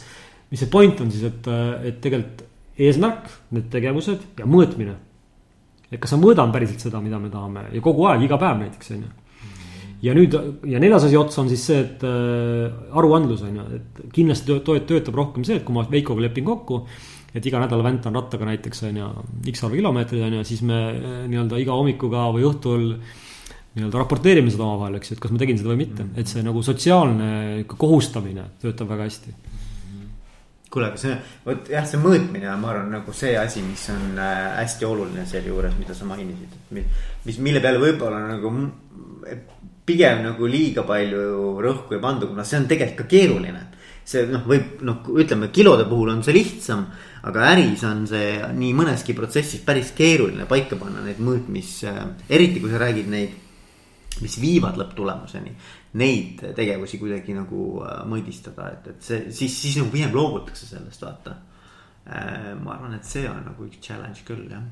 mis see point on siis, et, et tegelikult eesmärk, need tegevused ja mõõtmine et kas ma mõõdan päriselt seda, mida me tahame ja kogu aeg, iga päev näiteks on ju. ja nüüd ja neljas asi otsa on siis see, et äh, aruandlus on ju, et kindlasti töötab, töötab rohkem see, et kui ma Veikoga lepin kokku. et iga nädal väntan rattaga näiteks on ju X arv kilomeetreid on ju, siis me äh, nii-öelda iga hommikuga või õhtul nii-öelda raporteerime seda omavahel, eks ju, et kas ma tegin seda või mitte, et see nagu sotsiaalne kohustamine töötab väga hästi kuule, aga see, vot jah, see mõõtmine on, ma arvan, nagu see asi, mis on äh, hästi oluline selle juures, mida sa mainisid, et mis, mille peale võib-olla nagu pigem nagu liiga palju rõhku ei pandud, kuna see on tegelikult ka keeruline. see noh, võib noh, ütleme kilode puhul on see lihtsam, aga äris on see nii mõneski protsessis päris keeruline paika panna neid mõõtmis, eriti kui sa räägid neid, mis viivad lõpptulemuseni neid tegevusi kuidagi nagu äh, mõõdistada, et, et see siis, siis nagu pigem loobutakse sellest, vaata. Äh, ma arvan, et see on nagu üks challenge küll, jah.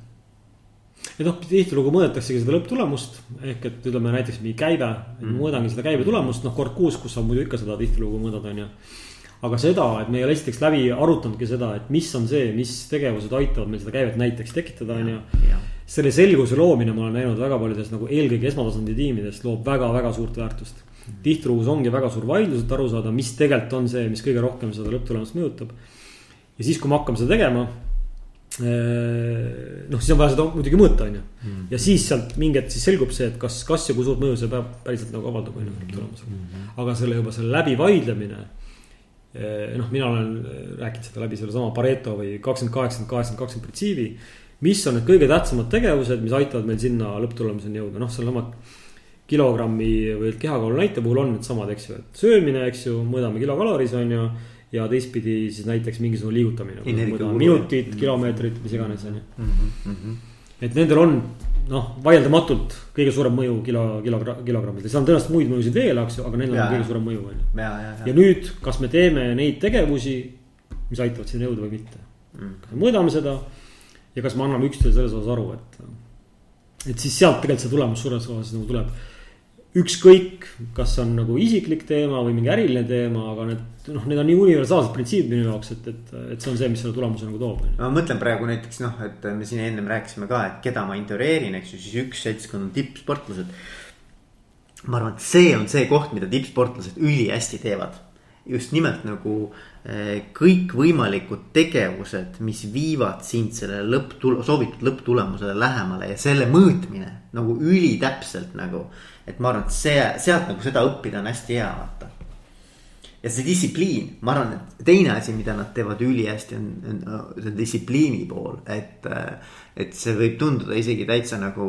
ja noh, tihtilugu mõõdetaksegi seda lõpptulemust ehk et ütleme näiteks mingi käive mm., mõõdangi seda käibe tulemust, noh kord kuus, kus sa muidu ikka seda tihtilugu mõõdad, on ju aga seda, et me ei ole esiteks läbi arutanudki seda, et mis on see, mis tegevused aitavad meil seda käivet näiteks tekitada, on ju. selle selguse loomine, ma olen näinud väga paljudes nagu eelkõige esmatasandi tiimides loob väga-väga suurt väärtust tihtilugu ongi väga suur vaidlus, et aru saada, mis tegelikult on see, mis kõige rohkem seda lõpptulemust mõjutab. ja siis, kui me hakkame seda tegema. Eh, noh, siis on vaja seda muidugi mõõta, on ju. Mm. ja siis sealt mingi hetk siis selgub see, et kas, kas ja kui suurt mõju see peab päriselt nagu avaldab, on ju, lõpptulemusele. Mm-hmm. aga selle juba selle läbivaidlemine. Eh, noh, mina olen rääkinud seda läbi sellesama Pareto või kakskümmend, kaheksakümmend, kaheksakümmend, kakskümmend printsiibi. mis on need kõige tähtsamad tegevused, mis aitavad meil sinna lõpptulemuseni jõuda, noh, seesama kilogrammi või kehakaalu näite puhul on needsamad, eks ju, et söömine, eks ju, mõõdame kilokaloris on ju. ja teistpidi siis näiteks mingisugune liigutamine. minutid, mm. kilomeetrid, mis iganes on ju. Mhm, mhm. et nendel on noh, vaieldamatult kõige suurem mõju kilo, kilo, kilogrammidel, seal on tõenäoliselt muid mõjusid veel, eks ju, aga neil on kõige suurem mõju on ju. ja nüüd, kas me teeme neid tegevusi, mis aitavad sinna jõuda või mitte mm.. kas me mõõdame seda ja kas me anname üksteisele selles osas aru, et. et siis sealt tegelikult see tulemus suures osas nagu tuleb ükskõik, kas on nagu isiklik teema või mingi äriline teema, aga need noh, need on nii universaalsed printsiibid minu jaoks, et, et, et see on see, mis selle tulemuse nagu toob. ma mõtlen praegu näiteks noh, et me siin ennem rääkisime ka, et keda ma intervjueerin, eks ju, siis üks seltskond on tippsportlased. ma arvan, et see on see koht, mida tippsportlased ülihästi teevad. just nimelt nagu eh, kõikvõimalikud tegevused, mis viivad sind selle lõpptul-, soovitud lõpptulemusele lähemale ja selle mõõtmine nagu ülitäpselt nagu et ma arvan, et see, sealt nagu seda õppida on hästi hea, vaata. ja see distsipliin, ma arvan, et teine asi, mida nad teevad ülihästi, on, on see distsipliini pool, et. et see võib tunduda isegi täitsa nagu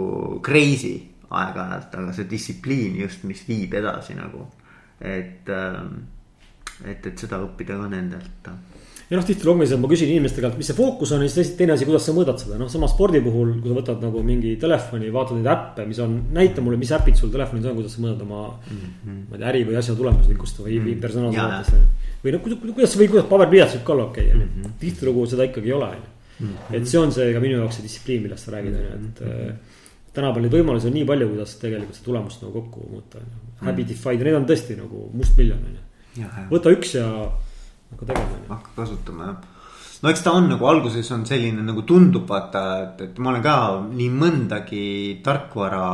crazy aeg-ajalt, aga see distsipliin just, mis viib edasi nagu. et, et, et seda õppida ka nendelt ja noh, see, et ma küsin inimeste käest, mis see fookus on ja siis teine asi, kuidas sa mõõdad seda, noh, sama spordi puhul, kui sa võtad nagu mingi telefoni, vaatad neid äppe, mis on, näita mulle, mis äpid sul telefonis on, kuidas sa mõõdad oma mm. -hmm. ma ei tea, äri või asja tulemuslikkust või mm -hmm. personaalse vaatesse. või noh, kuidas või kuidas paberpliiats võib ka olla okei okay,, onju. tihtilugu seda ikkagi ei ole, onju. Mhm. et see on see ka minu jaoks see distsipliin, millest sa räägid, onju, et mm. -hmm tänapäeval neid võimalusi on nii palju, kuidas tegelikult seda tulemust nagu kokku muuta, on ju. Habitify'd ja need on tõesti nagu mustmiljon, on ju. võta üks ja hakka tegema. hakka kasutama jah no eks ta on nagu alguses on selline nagu tundub vaata, et, et ma olen ka nii mõndagi tarkvara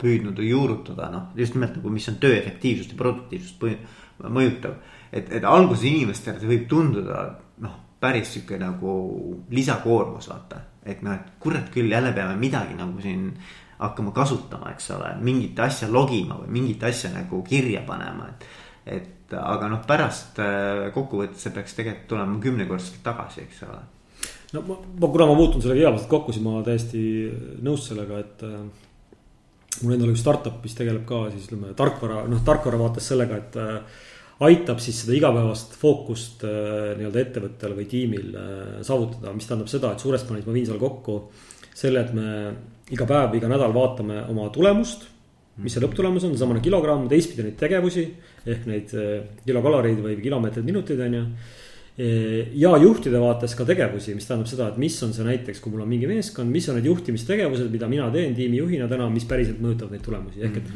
püüdnud juurutada, noh just nimelt nagu, mis on töö efektiivsust ja produktiivsust mõjutav. et, et alguses inimestele see võib tunduda noh, päris sihuke nagu lisakoormus vaata, et noh, et kurat küll jälle peame midagi nagu siin hakkama kasutama, eks ole, mingit asja logima või mingit asja nagu kirja panema, et et aga noh, pärast äh, kokkuvõttes see peaks tegelikult tulema kümnekordselt tagasi, eks ole. no ma, ma, kuna ma puutun sellega igapäevaselt kokku, siis ma täiesti nõus sellega, et äh,. mul endal üks startup, mis tegeleb ka siis ütleme tarkvara, noh tarkvara vaates sellega, et äh, aitab siis seda igapäevast fookust äh, nii-öelda ettevõttel või tiimil äh, saavutada, mis tähendab seda, et suures plaanis ma viin seal kokku selle, et me iga päev, iga nädal vaatame oma tulemust mis see lõpptulemus on, seesamane kilogramm, teistpidi neid tegevusi ehk neid eh, kilokaloreid või kilomeetreid, minuteid on ju. Eh, ja juhtide vaates ka tegevusi, mis tähendab seda, et mis on see näiteks, kui mul on mingi meeskond, mis on need juhtimistegevused, mida mina teen tiimijuhina täna, mis päriselt mõjutavad neid tulemusi, ehk et.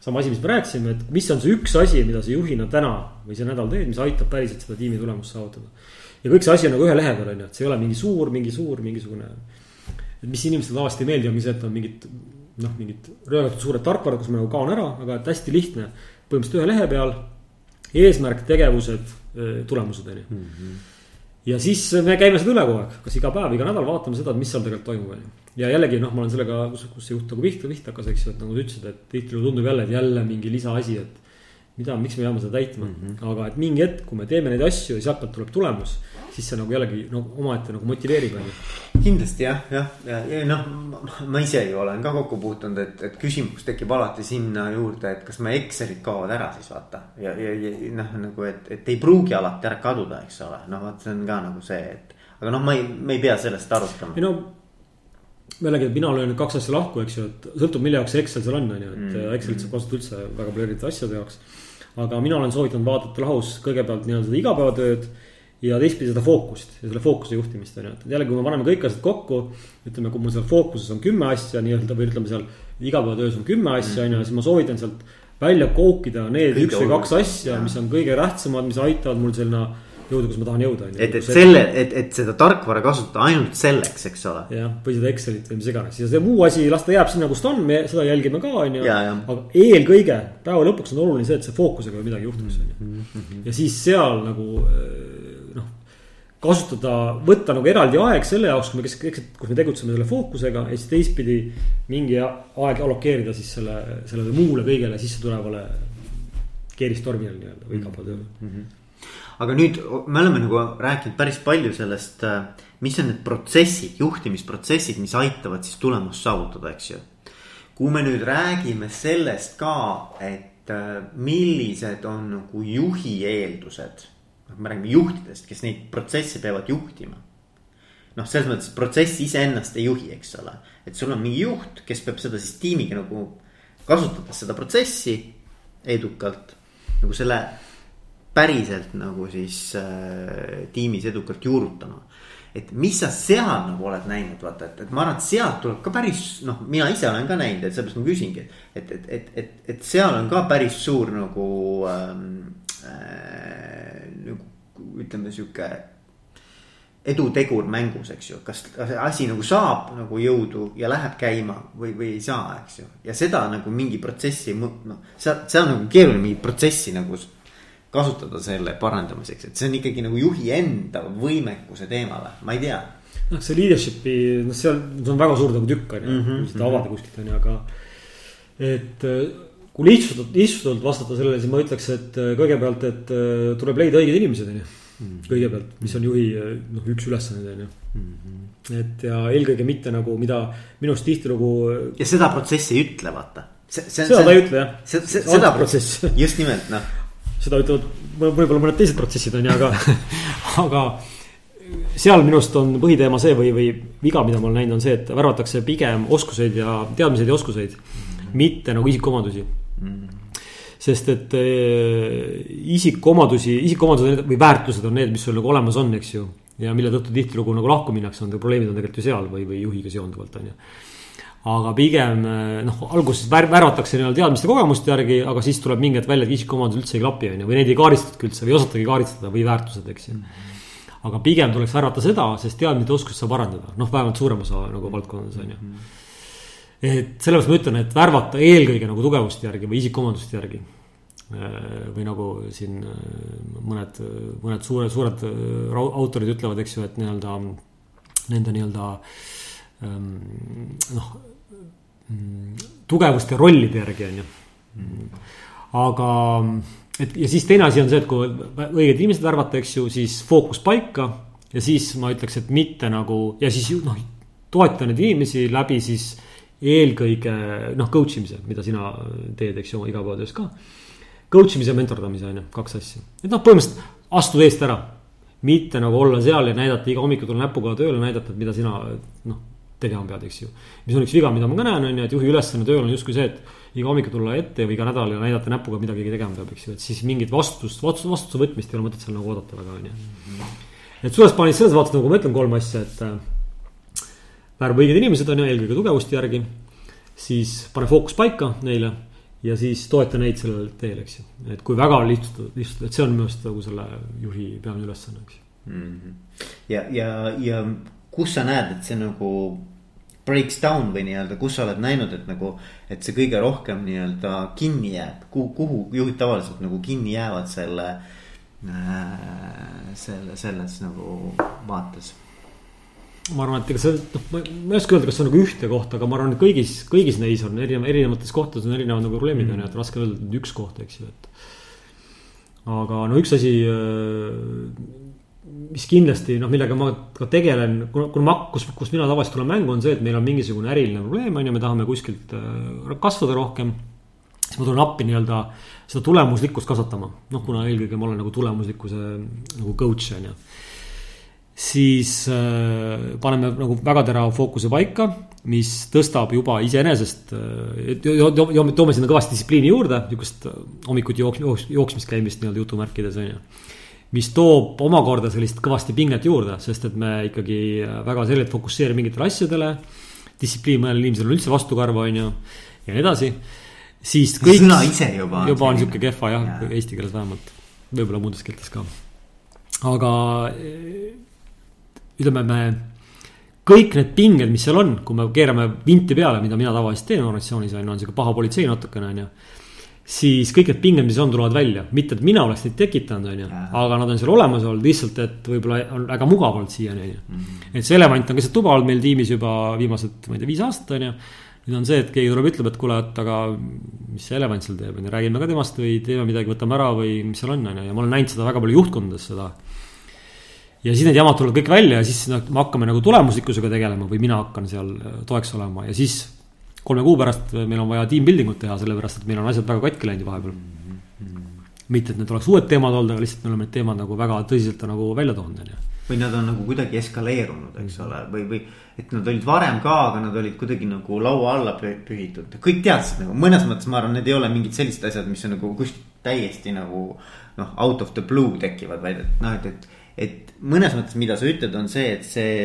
sama asi, mis me rääkisime, et mis on see üks asi, mida sa juhina täna või see nädal teed, mis aitab päriselt seda tiimi tulemust saavutada. ja kõik see asi on nagu ühe lehe peal on ju, et see ei ole mingi suur, mingi suur, mingisugune. et mis inimestele tavaliselt ei meeldi, ongi see, et on mingid noh, mingid röögatud suured tarkvarad, kus ma nagu kaon ära, aga et hästi lihtne. põhimõtteliselt ühe lehe peal eesmärk, tegevused, tulemused on ju. Mhm. ja siis me käime seda üle kogu aeg, kas iga päev, iga nädal vaatame seda, mis seal tegelikult toimub, on ju. ja jällegi noh, ma olen sellega, kus, kus see juht nagu pihta, pihta hakkas, eks ju, et nagu sa ütlesid, et tihtilugu tundub jälle, et jälle mingi lisaasi, et mida, miks me peame seda täitma mm, -hmm. aga et mingi hetk, kui me teeme neid asju ja sealtpealt tuleb tulemus. siis siis see nagu jällegi no omaette nagu motiveerib on ju. kindlasti jah, jah, ja, ja, ja noh, ma ise ju olen ka kokku puutunud, et, et küsimus tekib alati sinna juurde, et kas me Excelid kaovad ära siis vaata. ja, ja, ja noh, nagu, et, et ei pruugi alati ära kaduda, eks ole, noh, vot see on ka nagu see, et. aga noh, ma ei, me ei pea sellest arutama. ei no jällegi, mina löön kaks asja lahku, eks ju, et sõltub, mille jaoks see Excel seal on, on ju, et mm. Excelit saab kasutada üldse väga palju erinevate asjade jaoks. aga mina olen soovitanud vaadata lahus kõigepealt nii-öelda igapäevatööd ja teistpidi seda fookust ja selle fookuse juhtimist on ju, et jällegi, kui me paneme kõik asjad kokku. ütleme, kui mul seal fookuses on kümme asja nii-öelda või ütleme seal igapäevatöös on kümme asja on ju, siis ma soovitan sealt välja koukida need Kõige üks või kaks asja, mis on kõige tähtsamad, mis aitavad mul sinna jõuda, kus ma tahan jõuda. et, et selle, et, et seda tarkvara kasutada ainult selleks, eks ole. jah, või seda Excelit või mis iganes ja see muu asi, las ta jääb sinna, kus ta on, me seda jälgime ka, on ju. aga eelkõige päeva lõpuks on oluline see, et see fookusega midagi juhtuks, on ju. Mhm. ja siis seal nagu kasutada, võtta nagu eraldi aeg selle jaoks, kui me, kus me tegutseme selle fookusega ja siis teistpidi mingi aeg allokeerida siis selle, sellele muule kõigele sisse tulevale keeristormile nii-öelda või igapäevatööle mm. -hmm. aga nüüd me oleme nagu rääkinud päris palju sellest, mis on need protsessid, juhtimisprotsessid, mis aitavad siis tulemust saavutada, eks ju. kui me nüüd räägime sellest ka, et millised on nagu juhi eeldused noh, me räägime juhtidest, kes neid protsesse peavad juhtima. noh, selles mõttes protsess iseennast ei juhi, eks ole, et sul on mingi juht, kes peab seda siis tiimiga nagu kasutades seda protsessi edukalt nagu selle päriselt nagu siis äh, tiimis edukalt juurutama et mis sa seal nagu oled näinud, vaata, et, et ma arvan, et sealt tuleb ka päris noh, mina ise olen ka näinud, et sellepärast ma küsingi. et, et, et, et, et seal on ka päris suur nagu ähm, ütleme sihuke edutegur mängus, eks ju, kas asi nagu saab nagu jõudu ja läheb käima või, või ei saa, eks ju. ja seda nagu mingi protsessi, noh, seal, seal on nagu keeruline mingit protsessi nagu kasutada selle parandamiseks, et see on ikkagi nagu juhi enda võimekuse teema või, ma ei tea. noh, see leadership'i, noh, seal, see on väga suur nagu tükk on ju, mhm, kui seda avada kuskilt on ju, aga. et kui lihtsustatult, lihtsustatult vastata sellele, siis ma ütleks, et kõigepealt, et tuleb leida õiged inimesed, on ju mm.. kõigepealt, mis on juhi noh, üks ülesanne on ju mm. -hmm. et ja eelkõige mitte nagu, mida minu arust tihtilugu. ja seda protsessi ei ütle, vaata. seda see, ta ei ütle jah. seda protsessi, just nimelt noh. seda ütlevad võib-olla mõned teised protsessid on ju, aga [LAUGHS] aga seal minu arust on põhiteema see või, või viga, mida ma olen näinud, on see, et värvatakse pigem oskuseid ja teadmiseid ja oskuseid mm. -hmm. mitte nagu isikuomadusi sest et eh, isikuomadusi, isikuomadused või väärtused on need, mis sul nagu olemas on, eks ju. ja mille tõttu tihtilugu nagu lahku minnakse, on probleemid on tegelikult ju seal või, või juhiga seonduvalt, on ju. Aga pigem eh, noh, alguses vär, värvatakse nii-öelda teadmiste kogemuste järgi, aga siis tuleb mingi hetk välja, et isikuomadused üldse ei klapi, on ju, või neid ei kaaristatagi üldse või ei osatagi kaaristada või väärtused, eks ju. aga pigem tuleks värvata seda, sest teadmiste oskust saab arendada, noh, vähemalt suurem osa nagu valdkondades on ju et sellepärast ma ütlen, et värvata eelkõige nagu tugevuste järgi või isikuomaduste järgi. Äh, või nagu siin äh, mõned, mõned suured, suured äh, autorid ütlevad, eks ju, et nii-öelda nende nii-öelda ähm, noh, tugevuste rollide järgi on ju. aga, et ja siis teine asi on see, et kui õiged inimesed värvata, eks ju, siis fookus paika ja siis ma ütleks, et mitte nagu ja siis noh, toeta neid inimesi läbi siis eelkõige noh, coach imise, mida sina teed, eks ju, oma igapäevatöös ka. Coach imise ja mentordamise on ju, kaks asja, et noh, põhimõtteliselt astuda eest ära. mitte nagu olla seal ja näidata iga hommikul tulla näpuga tööle, näidata, et mida sina noh, tegema pead, eks ju. mis on üks viga, mida ma ka näen, on ju, et juhi ülesanne tööl on justkui see, et iga hommikul tulla ette või iga nädal ja näidata näpuga, mida keegi tegema peab, eks ju, et siis mingit vastutust, vastutuse võtmist ei ole mõtet seal nagu oodata väga, on ju. et suures plaanis selles vaates nagu ma ütlen kolm asja, et värba õiged inimesed on ju, eelkõige tugevuste järgi. siis pane fookus paika neile ja siis toeta neid sellel teel, eks ju. et kui väga lihtsalt, lihtsalt, et see on minu arust nagu selle juhi peamine ülesanne, eks mm -hmm.. ja, ja, ja kus sa näed, et see nagu breaks down või nii-öelda, kus sa oled näinud, et nagu. et see kõige rohkem nii-öelda kinni jääb, kuhu, kuhu juhid tavaliselt nagu kinni jäävad selle äh,. selle, selles nagu vaates ma arvan, et ega see, noh, ma ei oska öelda, kas see on nagu ühte kohta, aga ma arvan, et kõigis, kõigis neis on erinev, erinevates kohtades on erinevad nagu probleemid mm. on ju, et raske öelda, et üks koht, eks ju, et. aga no üks asi, äh, mis kindlasti noh, millega ma ka tegelen, kuna, kuna ma, kus, kus mina tavaliselt tulen mängu, on see, et meil on mingisugune äriline probleem, on ju, me tahame kuskilt äh, kasvada rohkem. siis ma tulen appi nii-öelda seda tulemuslikkust kasvatama, noh, kuna eelkõige ma olen nagu tulemuslikkuse nagu coach on ju siis äh, paneme nagu väga terava fookuse paika, mis tõstab juba iseenesest äh,, toome sinna kõvasti distsipliini juurde, niisugust hommikuti jooks-, jooks-, jooksmist käimist nii-öelda jutumärkides on ju mis toob omakorda sellist kõvasti pinget juurde, sest et me ikkagi väga selgelt fokusseerime mingitele asjadele. distsipliin mõnel inimesel on üldse vastukarva, on ju, ja nii edasi. siis kõik. sõna ise juba. juba on sihuke kehva jah ja., eesti keeles vähemalt, võib-olla muudes keeltes ka. aga ütleme, me kõik need pinged, mis seal on, kui me keerame vinti peale, mida mina tavaliselt teen organisatsioonis on ju, on sihuke paha politsei natukene on ju siis kõik need pinged, mis on, tulevad välja, mitte et mina oleks neid tekitanud, on ju, aga nad on seal olemas olnud lihtsalt, et võib-olla on väga mugav olnud siiani, on ju. Mhm. et see elevant on keset tuba olnud meil tiimis juba viimased, ma ei tea, viis aastat, on ju. nüüd on see, et keegi tuleb, ütleb, et kuule, et aga mis see elevant seal teeb, on ju, räägime ka temast või teeme midagi, võtame ära või mis seal on, on ju, ja ma olen näinud seda väga palju juhtkondades, seda ja siis need jamad tulevad kõik välja ja siis me hakkame nagu tulemuslikkusega tegelema või mina hakkan seal toeks olema ja siis kolme kuu pärast meil on vaja team building ut teha, sellepärast et meil on asjad väga katki läinud vahepeal mm. -hmm. mitte, et need oleks uued teemad olnud, aga lihtsalt me oleme need teemad nagu väga tõsiselt nagu välja toonud, on ju. või nad on nagu kuidagi eskaleerunud, eks ole, või, või et nad olid varem ka, aga nad olid kuidagi nagu laua alla pühitud. kõik teadsid nagu mõnes mõttes ma arvan, need ei ole mingid sellised asjad, mis on nagu kuskilt täiesti nagu noh, out of the blue tekivad, vaid et noh, et, et, et mõnes mõttes, mida sa ütled, on see, et see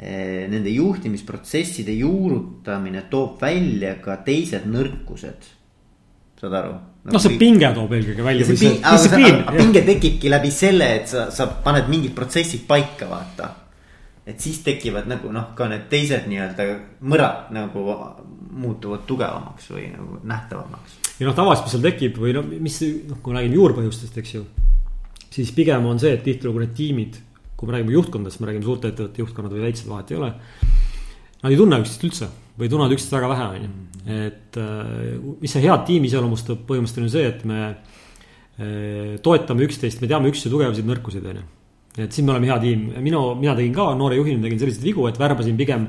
Eh, nende juhtimisprotsesside juurutamine toob välja ka teised nõrkused. saad aru? noh, see pinge toob eelkõige välja. pinge tekibki läbi selle, et sa, sa paned mingid protsessid paika, vaata. et siis tekivad nagu noh, ka need teised nii-öelda mõrad nagu muutuvad tugevamaks või nagu nähtavamaks. ja noh, tavaliselt, mis seal tekib või noh, mis noh, kui me räägime juurpõhjustest, eks ju. Siis pigem on see, et tihtilugu need tiimid kui me räägime juhtkondadest, me räägime suurte ettevõtete juhtkonnad või väiksed, vahet ei ole. Nad ei tunne üksteist üldse või tunnevad üksteist väga vähe, on ju. et äh, mis see head tiimi iseloomustab, põhimõtteliselt on see, et me äh, toetame üksteist, me teame üksteise tugevusi, nõrkuseid, on ju. et siin me oleme hea tiim, minu, mina tegin ka noore juhina tegin selliseid vigu, et värbasin pigem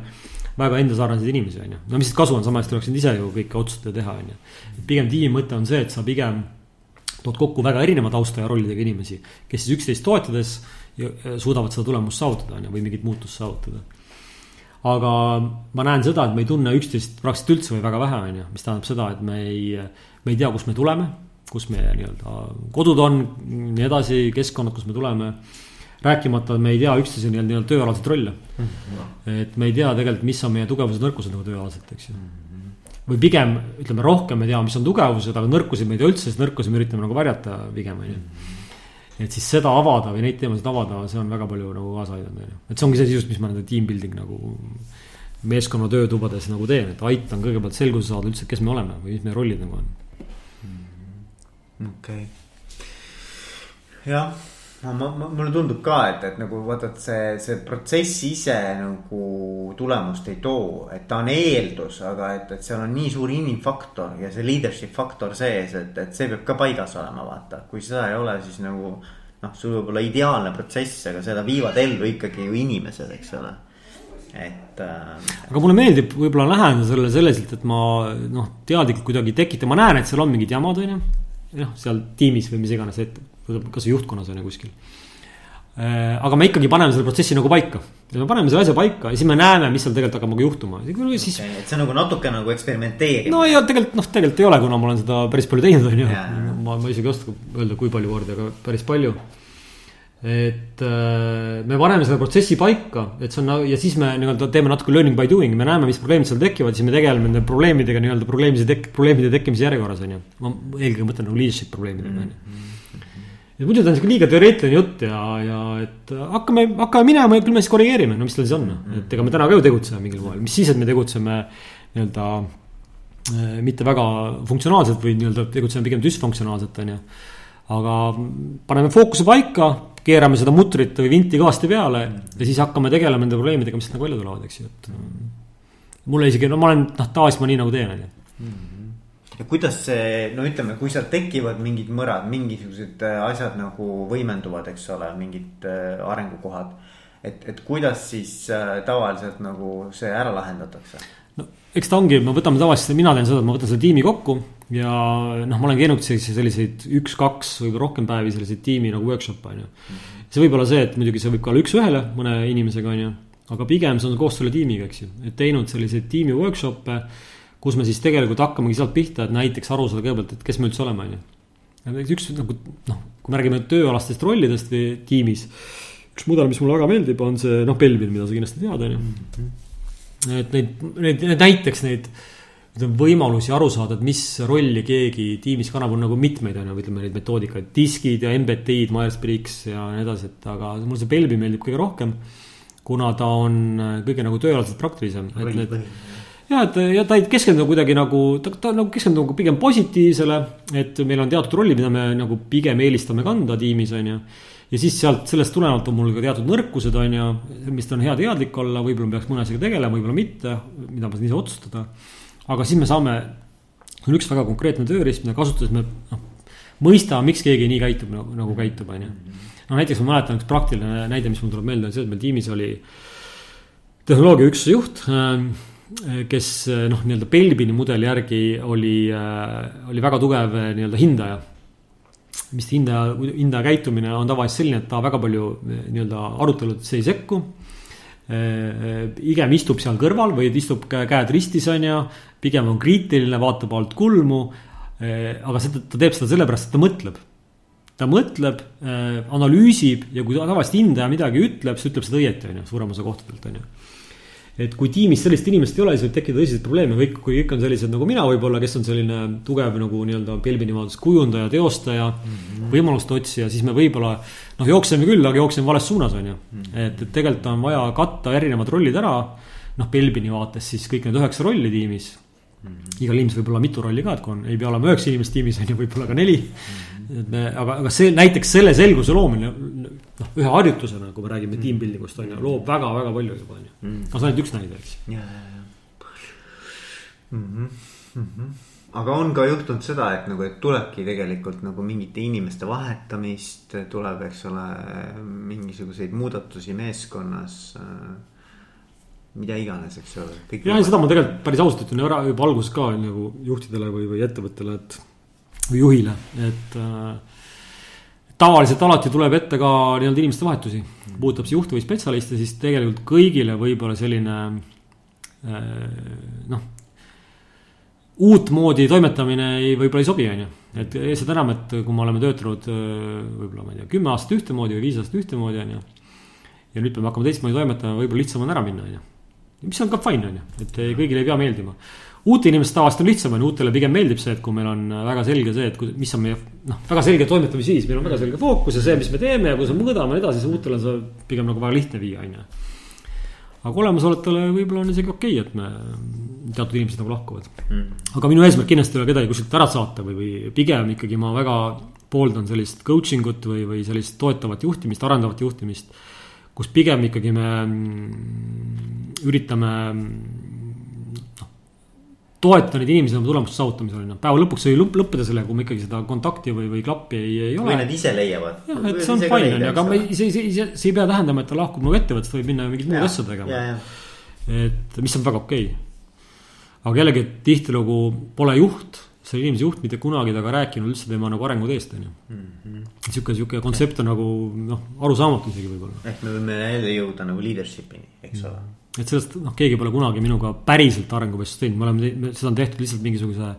väga enda sarnaseid inimesi, on ju. no mis siit kasu on, sama hästi oleksin ise ju kõike otsustada teha, on ju. pigem tiimi mõte on see, et sa pigem tood kokku väga erineva tausta ja rollidega inimesi, kes siis üksteist toetades suudavad seda tulemust saavutada, on ju, või mingit muutust saavutada. aga ma näen seda, et me ei tunne üksteist praktiliselt üldse või väga vähe, on ju, mis tähendab seda, et me ei, me ei tea, kust me tuleme, kus meie nii-öelda kodud on, nii edasi, keskkonnad, kust me tuleme rääkimata, me ei tea üksteise nii-öelda nii tööalaseid rolle mm. -hmm. et me ei tea tegelikult, mis on meie tugevused, nõrkused nagu tööalaselt, eks ju mm. -hmm. Või pigem ütleme rohkem me teame, mis on tugevused, aga nõrkusi me ei tea üldse, sest nõrkusi me üritame nagu varjata pigem on ju mhm et siis seda avada või neid teemasid avada, see on väga palju nagu kaasa aidanud, on ju. et see ongi see sisus, mis ma nende team building nagu meeskonna töötubades nagu teen, et aitan kõigepealt selguse saada üldse, kes me oleme või mis meie rollid nagu on. okei okay., jah no ma, ma, mulle tundub ka, et, et nagu vaata, et see, see protsess ise nagu tulemust ei too, et ta on eeldus, aga et, et seal on nii suur inimfaktor ja see leadership faktor sees, et, et see peab ka paigas olema, vaata, kui seda ei ole, siis nagu. noh, sul võib olla ideaalne protsess, aga seda viivad ellu ikkagi ju inimesed, eks ole et äh,. aga mulle meeldib võib-olla läheneda sellele selliselt, et ma noh, teadlikult kuidagi tekitan, ma näen, et seal on mingid jamad, on ju. noh, seal tiimis või mis iganes, et kas või juhtkonnas on ju kuskil. Äh, aga me ikkagi paneme selle protsessi nagu paika ja me paneme selle asja paika ja siis me näeme, mis seal tegelikult hakkab nagu juhtuma. siis okay,. et see on nagu natuke nagu eksperimenteerimine. no ja tegelikult noh, tegelikult ei ole, kuna ma olen seda päris palju teinud, on ju. ma, ma isegi ei oska öelda, kui palju kordi, aga päris palju. et äh, me paneme selle protsessi paika, et see on ja siis me nii-öelda teeme natuke learning by doing, me näeme, mis probleemid seal tekivad, siis me tegeleme nende probleemidega nii-öelda probleemide tek-, probleemide tekkimise järjekorras on ju. ma eelkõige mõtlen nagu leadership probleemidega on ju mm-hmm et muidu ta on sihuke liiga teoreetiline jutt ja, ja et hakkame, hakkame minema ja küll me siis korrigeerime, no mis tal siis on, et ega me täna ka ju tegutseme mingil moel, mis siis, et me tegutseme nii-öelda äh, mitte väga funktsionaalselt või nii-öelda tegutseme pigem düsfunktsionaalselt, on ju. aga paneme fookuse paika, keerame seda mutrit või vinti kõvasti peale ja siis hakkame tegelema nende probleemidega, mis nagu välja tulevad, eks ju, et. mulle isegi, no ma olen, noh, tavaliselt ma nii nagu teen, on ju. Ja kuidas see, no ütleme, kui seal tekivad mingid mõrad, mingisugused äh, asjad nagu võimenduvad, eks ole, mingid äh, arengukohad. et, et kuidas siis äh, tavaliselt nagu see ära lahendatakse? no eks ta ongi, me võtame tavaliselt, mina teen seda, et ma võtan selle tiimi kokku ja noh, ma olen käinud selliseid üks-kaks, võib-olla rohkem päevi selliseid tiimi nagu workshop'e on ju. see võib olla see, et muidugi see võib ka olla üks-ühele mõne inimesega on ju, aga pigem see on koos selle tiimiga, eks ju, et teinud selliseid tiimi workshop'e kus me siis tegelikult hakkamegi sealt pihta, et näiteks aru saada kõigepealt, et kes me üldse oleme, on ju. näiteks üks nagu noh, kui me räägime tööalastest rollidest või tiimis, üks mudel, mis mulle väga meeldib, on see noh, Belvin, mida sa kindlasti tead, on ju. et neid, neid, need näiteks neid ütleme, võimalusi aru saada, et mis rolli keegi tiimis kannab, on nagu mitmeid, on ju, ütleme neid metoodikaid, diskid ja MBT-d, Myers-Briggs ja nii edasi, et aga mulle see Belvi meeldib kõige rohkem. kuna ta on kõige nagu tööalaselt praktilisem, et need ja, et ja ta ei keskendu kuidagi nagu, ta, ta nagu keskendub nagu pigem positiivsele, et meil on teatud rollid, mida me nagu pigem eelistame kanda tiimis, on ju. ja siis sealt, sellest tulenevalt on mul ka teatud nõrkused, on ju, mis on hea teadlik olla, võib-olla peaks mõne asjaga tegelema, võib-olla mitte, mida ma saan ise otsustada. aga siis me saame, see on üks väga konkreetne tööriist, mida kasutades me noh, mõistame, miks keegi nii käitub nagu, nagu käitub, on ju. no näiteks ma mäletan üks praktiline näide, mis mul tuleb meelde, on see, et meil tiimis oli tehnoloogiaüksuse juht äh, kes noh, nii-öelda Belbini mudeli järgi oli, äh, oli väga tugev äh, nii-öelda hindaja. mis hindaja, hindaja käitumine on tavaliselt selline, et ta väga palju nii-öelda aruteludesse ei sekku. pigem istub seal kõrval või istub käed ristis, on ju, pigem on kriitiline, vaatab alt kulmu. aga seda, ta teeb seda sellepärast, et ta mõtleb ta mõtleb, analüüsib ja kui tavaliselt hindaja midagi ütleb, siis ütleb seda õieti, on ju, suurem osa kohtadelt, on ju et kui tiimis sellist inimest ei ole, siis võib tekkida tõsiseid probleeme, kõik, kui kõik on sellised nagu mina võib-olla, kes on selline tugev nagu nii-öelda Belbini vaates kujundaja, teostaja mm, -hmm. võimaluste otsija, siis me võib-olla. noh, jookseme küll, aga jookseme vales suunas, on ju. Mhm. et, et tegelikult on vaja katta erinevad rollid ära. noh, Belbini vaates siis kõik need üheksa rolli tiimis mm. -hmm. igal inimesel võib olla mitu rolli ka, et kui on, ei pea olema üheksa inimest tiimis, on ju, võib-olla ka neli mm. -hmm. et me, aga, aga see näiteks selle selguse loomine noh, ühe harjutusena, kui me räägime mm. team building ust on ju, loob väga-väga palju juba on ju mm.. no see on ainult üks näide, eks. ja, ja, ja mm. -hmm. Mm -hmm aga on ka juhtunud seda, et nagu, et tulebki tegelikult nagu mingite inimeste vahetamist, tuleb, eks ole, mingisuguseid muudatusi meeskonnas. mida iganes, eks ole. ja seda ma tegelikult päris ausalt ütlen ära juba alguses ka nagu juhtidele või, või ettevõttele, et või juhile, et äh, tavaliselt alati tuleb ette ka nii-öelda inimeste vahetusi. puudutab see juhte või spetsialiste, siis tegelikult kõigile võib-olla selline äh, noh. uutmoodi toimetamine ei, võib-olla ei sobi, on ju. et seda enam, et kui me oleme töötanud äh, võib-olla, ma ei tea, kümme aastat ühtemoodi või viis aastat ühtemoodi, on ju. ja nüüd peame hakkama teistmoodi toimetama, võib-olla lihtsam on ära minna, on ju. mis on ka fine, on ju, et kõigile ei pea meeldima uute inimeste tavaliselt on lihtsam, on ju, uutele pigem meeldib see, et kui meil on väga selge see, et mis on meie noh, väga selge toimetamisviis, meil on väga selge fookus ja see, mis me teeme ja kuidas me mõõdame edasi, siis uutele on see pigem nagu väga lihtne viia, on ju. aga olemasolevatele võib-olla on isegi okei okay,, et me, teatud inimesed nagu lahkuvad mm.. aga minu eesmärk kindlasti ei ole kedagi kuskilt ära saata või, või pigem ikkagi ma väga pooldan sellist coaching ut või, või sellist toetavat juhtimist, arendavat juhtimist. kus pigem ikkagi me mm, üritame toeta neid inimesi oma tulemuste saavutamisel, on ju. päeva lõpuks ei lõppeda sellega, kui me ikkagi seda kontakti või, või klappi ei, ei ole. või nad ise leiavad. jah, et see on fine, on ju, aga me, see, see, see, see ei pea tähendama, et ta lahkub nagu ettevõttest, võib minna mingit muud asja tegema. et mis on väga okei okay.. aga jällegi, et tihtilugu pole juht, selle inimese juht mitte kunagi temaga rääkinud üldse tema nagu arenguteest, on ju. Mhm. sihuke, sihuke kontsept on nagu noh, arusaamatu isegi võib-olla. ehk me võime jälle jõuda nagu leadership'ini, eks ole mm et sellest noh, keegi pole kunagi minuga päriselt arenguvestlust teinud, me oleme, seda on tehtud lihtsalt mingisuguse.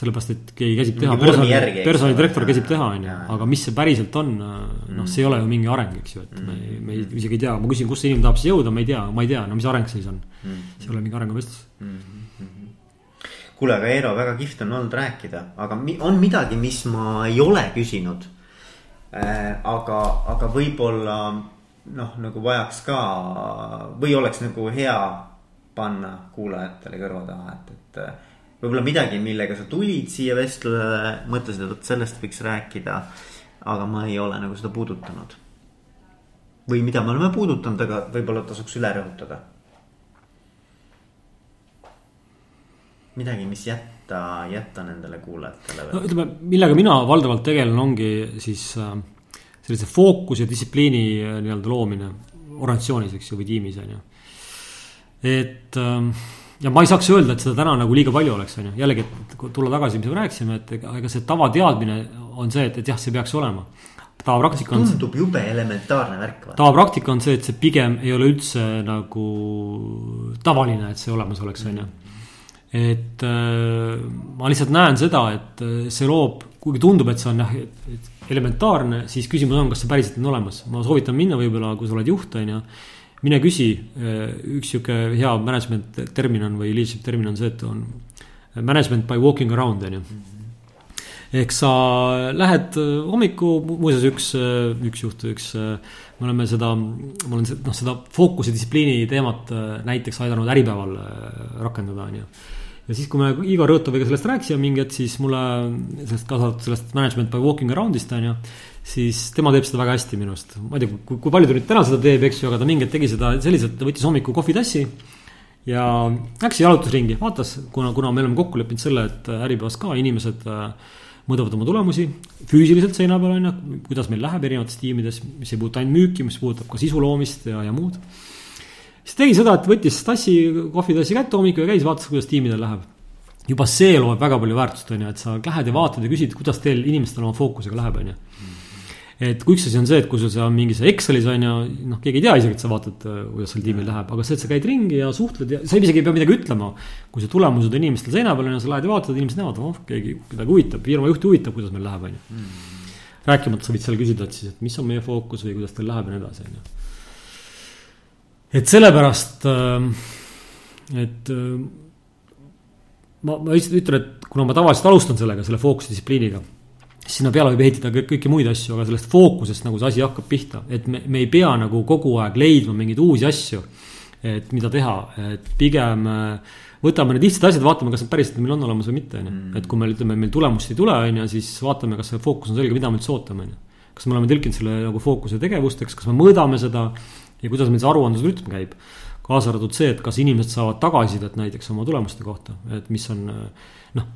sellepärast, et keegi käsib teha, personali, personalidirektor käsib teha, on ju, aga mis see päriselt on, noh, see ei ole ju mingi areng, eks ju, et me, me ei, isegi ei tea, ma küsin, kus see inimene tahab siis jõuda, ma ei tea, ma ei tea, no mis areng siis on. see ei ole mingi arenguvestlus. Kuule, aga Eero, väga kihvt on olnud rääkida, aga mi on midagi, mis ma ei ole küsinud. Äh,. aga, aga võib-olla noh, nagu vajaks ka või oleks nagu hea panna kuulajatele kõrva taha, et, et võib-olla midagi, millega sa tulid siia vestlusele, mõtlesid, et vot sellest võiks rääkida. aga ma ei ole nagu seda puudutanud. või mida me oleme puudutanud, aga võib-olla tasuks üle rõhutada. midagi, mis jät-, jätta, jätta nendele kuulajatele no ütleme, millega mina valdavalt tegelen, ongi siis äh, sellise fookuse, distsipliini äh, nii-öelda loomine organisatsioonis, eks ju, või tiimis, on ju. et ähm, ja ma ei saaks öelda, et seda täna nagu liiga palju oleks, on ju, jällegi, et kui tulla tagasi, mis me rääkisime, et ega, ega see tavateadmine on see, et, et jah, see peaks olema tavapraktika on. tundub jube elementaarne värk. tavapraktika on see, et see pigem ei ole üldse nagu tavaline, et see olemas oleks, on ju. et äh, ma lihtsalt näen seda, et äh, see loob, kuigi tundub, et see on jah, elementaarne, siis küsimus on, kas see päriselt on olemas. ma soovitan minna võib-olla, kui sa oled juht, on ju. mine küsi, äh, üks sihuke hea management termin on või leadership termin on see, et on management by walking around, on ju ehk sa lähed äh, hommiku, muuseas üks, äh, üks juht, üks, me oleme seda, ma olen noh, seda fookuse distsipliini teemat näiteks aidanud Äripäeval rakendada, on ju ja siis, kui me Igor Õõtoviga sellest rääkisime mingi hetk, siis mulle sellest kaasa arvatud sellest management by walking around'ist on ju. siis tema teeb seda väga hästi minu arust, ma ei tea, kui, kui palju ta nüüd täna seda teeb, eks ju, aga ta mingi hetk tegi seda selliselt, ta võttis hommikul kohvitassi. ja läks jalutusringi, vaatas, kuna, kuna me oleme kokku leppinud selle, et Äripäevas ka inimesed äh, mõõdavad oma tulemusi füüsiliselt seina peal on ju, kuidas meil läheb erinevates tiimides, mis ei puuduta ainult müüki, mis puudutab ka sisu loomist ja, ja muud. Siis tegi seda, et võttis tassi, kohvitassi kätte hommikul ja käis, vaatas, kuidas tiimidel läheb. juba see loob väga palju väärtust, on ju, et sa lähed ja vaatad ja küsid, kuidas teil inimestel oma fookusega läheb, on ju et kui üks asi on see, et kui sul seal mingis Excelis on ju, noh, keegi ei tea isegi, et sa vaatad, äh, kuidas seal tiimil läheb, aga see, et sa käid ringi ja suhtled ja sa isegi ei pea midagi ütlema. kui see tulemused on inimestel seina peal on ja sa lähed ja vaatad, inimesed näevad, oh, keegi, kedagi huvitab, firma juhti huvitab, kuidas meil läheb, on ju. Mm. rääkimata sa võid seal küsida, et siis, et mis on meie fookus või kuidas teil läheb ja nii edasi, on ju. Et sellepärast, ähm, et äh, ma, ma lihtsalt ütlen, et kuna ma tavaliselt alustan sellega, selle fookusdistsipliiniga sinna peale võib ehitada kõik, kõiki muid asju, aga sellest fookusest nagu see asi hakkab pihta, et me, me ei pea nagu kogu aeg leidma mingeid uusi asju. et mida teha, et pigem äh, võtame need lihtsad asjad, vaatame, kas need päriselt meil on olemas või mitte, on ju. Mm. et kui meil ütleme, meil tulemust ei tule, on ju, siis vaatame, kas see fookus on selge, mida me üldse ootame, on ju. kas me oleme tõlkinud selle nagu fookuse tegevusteks, kas me mõõdame seda ja kuidas meil see aruandlusrütm käib kaasa arvatud see, et kas inimesed saavad tagasisidet näiteks oma tulemuste kohta, et mis on noh,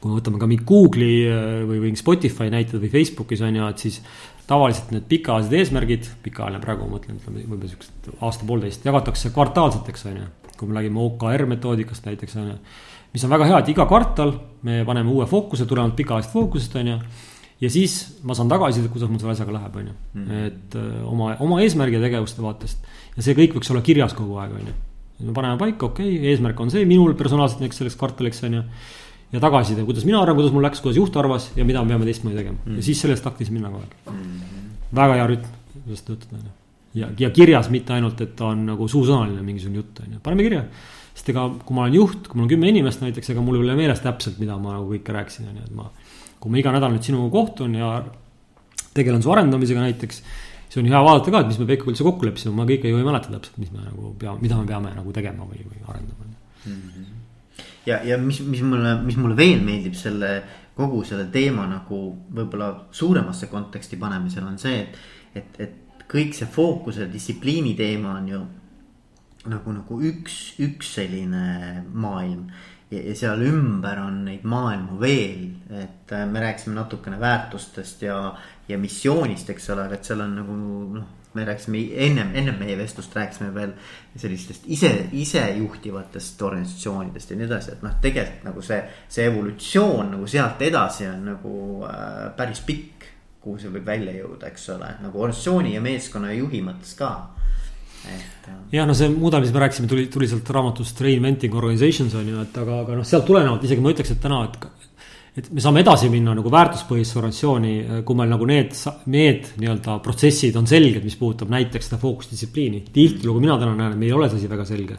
kui me võtame ka mingi Google'i äh, või, või Spotify näited või Facebookis on ju, et siis tavaliselt need pikaajalised eesmärgid, pikaajaline praegu ma mõtlen, ütleme võib-olla siuksed aasta-poolteist, jagatakse kvartaalseteks, on ju. kui me räägime OKR metoodikast näiteks, on ju. mis on väga hea, et iga kvartal me paneme uue fookuse tulenevalt pikaajalisest fookusest, on ju. Ja siis ma saan tagasisidet, kuidas mul selle asjaga läheb, on ju. Mhm. et äh, oma, oma eesmärgi ja tegevuste vaatest. ja see kõik võiks olla kirjas kogu aeg, on ju. me paneme paika, okei okay,, eesmärk on see minul personaalselt näiteks selleks kvartaliks, on ju ja tagasiside, kuidas mina arvan, kuidas mul läks, kuidas juht arvas ja mida me peame teistmoodi tegema mm. ja siis sellest taktis minna kogu aeg mm.. väga hea rütm, kuidas töötada, on ju. ja, ja kirjas mitte ainult, et ta on nagu suusõnaline mingisugune jutt, on ju, paneme kirja. sest ega, kui ma olen juht, kui mul on kümme inimest näiteks, ega mul ei ole meeles täpselt, mida ma nagu kõike rääkisin, on ju, et ma. Kui ma iga nädal nüüd sinuga kohtun ja tegelen su arendamisega näiteks siis on hea vaadata ka, et mis me Peikuga üldse kokku leppisime, ma kõike ju ei mäleta täpselt, mis me nagu peame, mida me peame nagu tegema või, või arendama mm. -hmm ja, ja mis, mis mulle, mis mulle veel meeldib selle kogu selle teema nagu võib-olla suuremasse konteksti panemisel on see, et, et, et kõik see fookuse distsipliini teema on ju nagu, nagu üks, üks selline maailm. Ja, ja seal ümber on neid maailmu veel, et äh, me rääkisime natukene väärtustest ja, ja missioonist, eks ole, aga et seal on nagu noh me rääkisime ennem, ennem meie vestlust rääkisime veel sellistest ise, isejuhtivatest organisatsioonidest ja nii edasi, et noh, tegelikult nagu see, see evolutsioon nagu sealt edasi on nagu äh, päris pikk. kuhu see võib välja jõuda, eks ole, nagu organisatsiooni ja meeskonna juhi mõttes ka et. Jah, no see mudel, mis me rääkisime, tuli, tuli sealt raamatust Reinventing Organizations on ju, et aga, aga noh, sealt tulenevalt isegi ma ütleks, et täna, et et me saame edasi minna nagu väärtuspõhisse organisatsiooni, kui meil nagu need, need nii-öelda protsessid on selged, mis puudutab näiteks seda fookusdistsipliini. tihtilugu mina täna näen, et meil ei ole see asi väga selge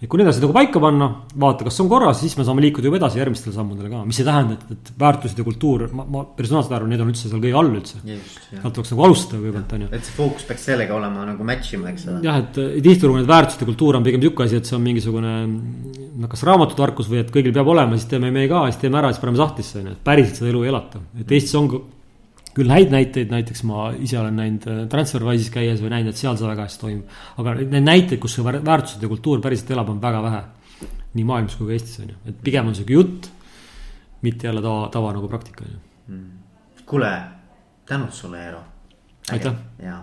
ja kui need asjad nagu paika panna, vaata, kas on korras, siis me saame liikuda juba edasi järgmistele sammudele ka, mis ei tähenda, et, et väärtused ja kultuur, ma, ma personaalselt arvan, need on üldse seal kõige all üldse. sealt tuleks nagu alustada kõigepealt, on ju. et see fookus peaks sellega olema nagu match ima, eks ole. jah, et tihtilugu need väärtused ja kultuur on pigem sihuke asi, et see on mingisugune. noh, kas raamatutarkus või et kõigil peab olema, siis teeme meie ka, siis teeme ära, siis paneme sahtlisse, on ju, et päriselt seda elu ei elata. et Eestis on küll häid näiteid, näiteks ma ise olen näinud äh, Transferwise'is käies või näinud, et seal see väga hästi toimub. aga neid näiteid, kus see väärtused ja kultuur päriselt elab, on väga vähe. nii maailmas kui ka Eestis on ju, et pigem on sihuke jutt. mitte jälle tava, tava nagu praktika on ju. kuule, tänud sulle, Eero. aitäh. ja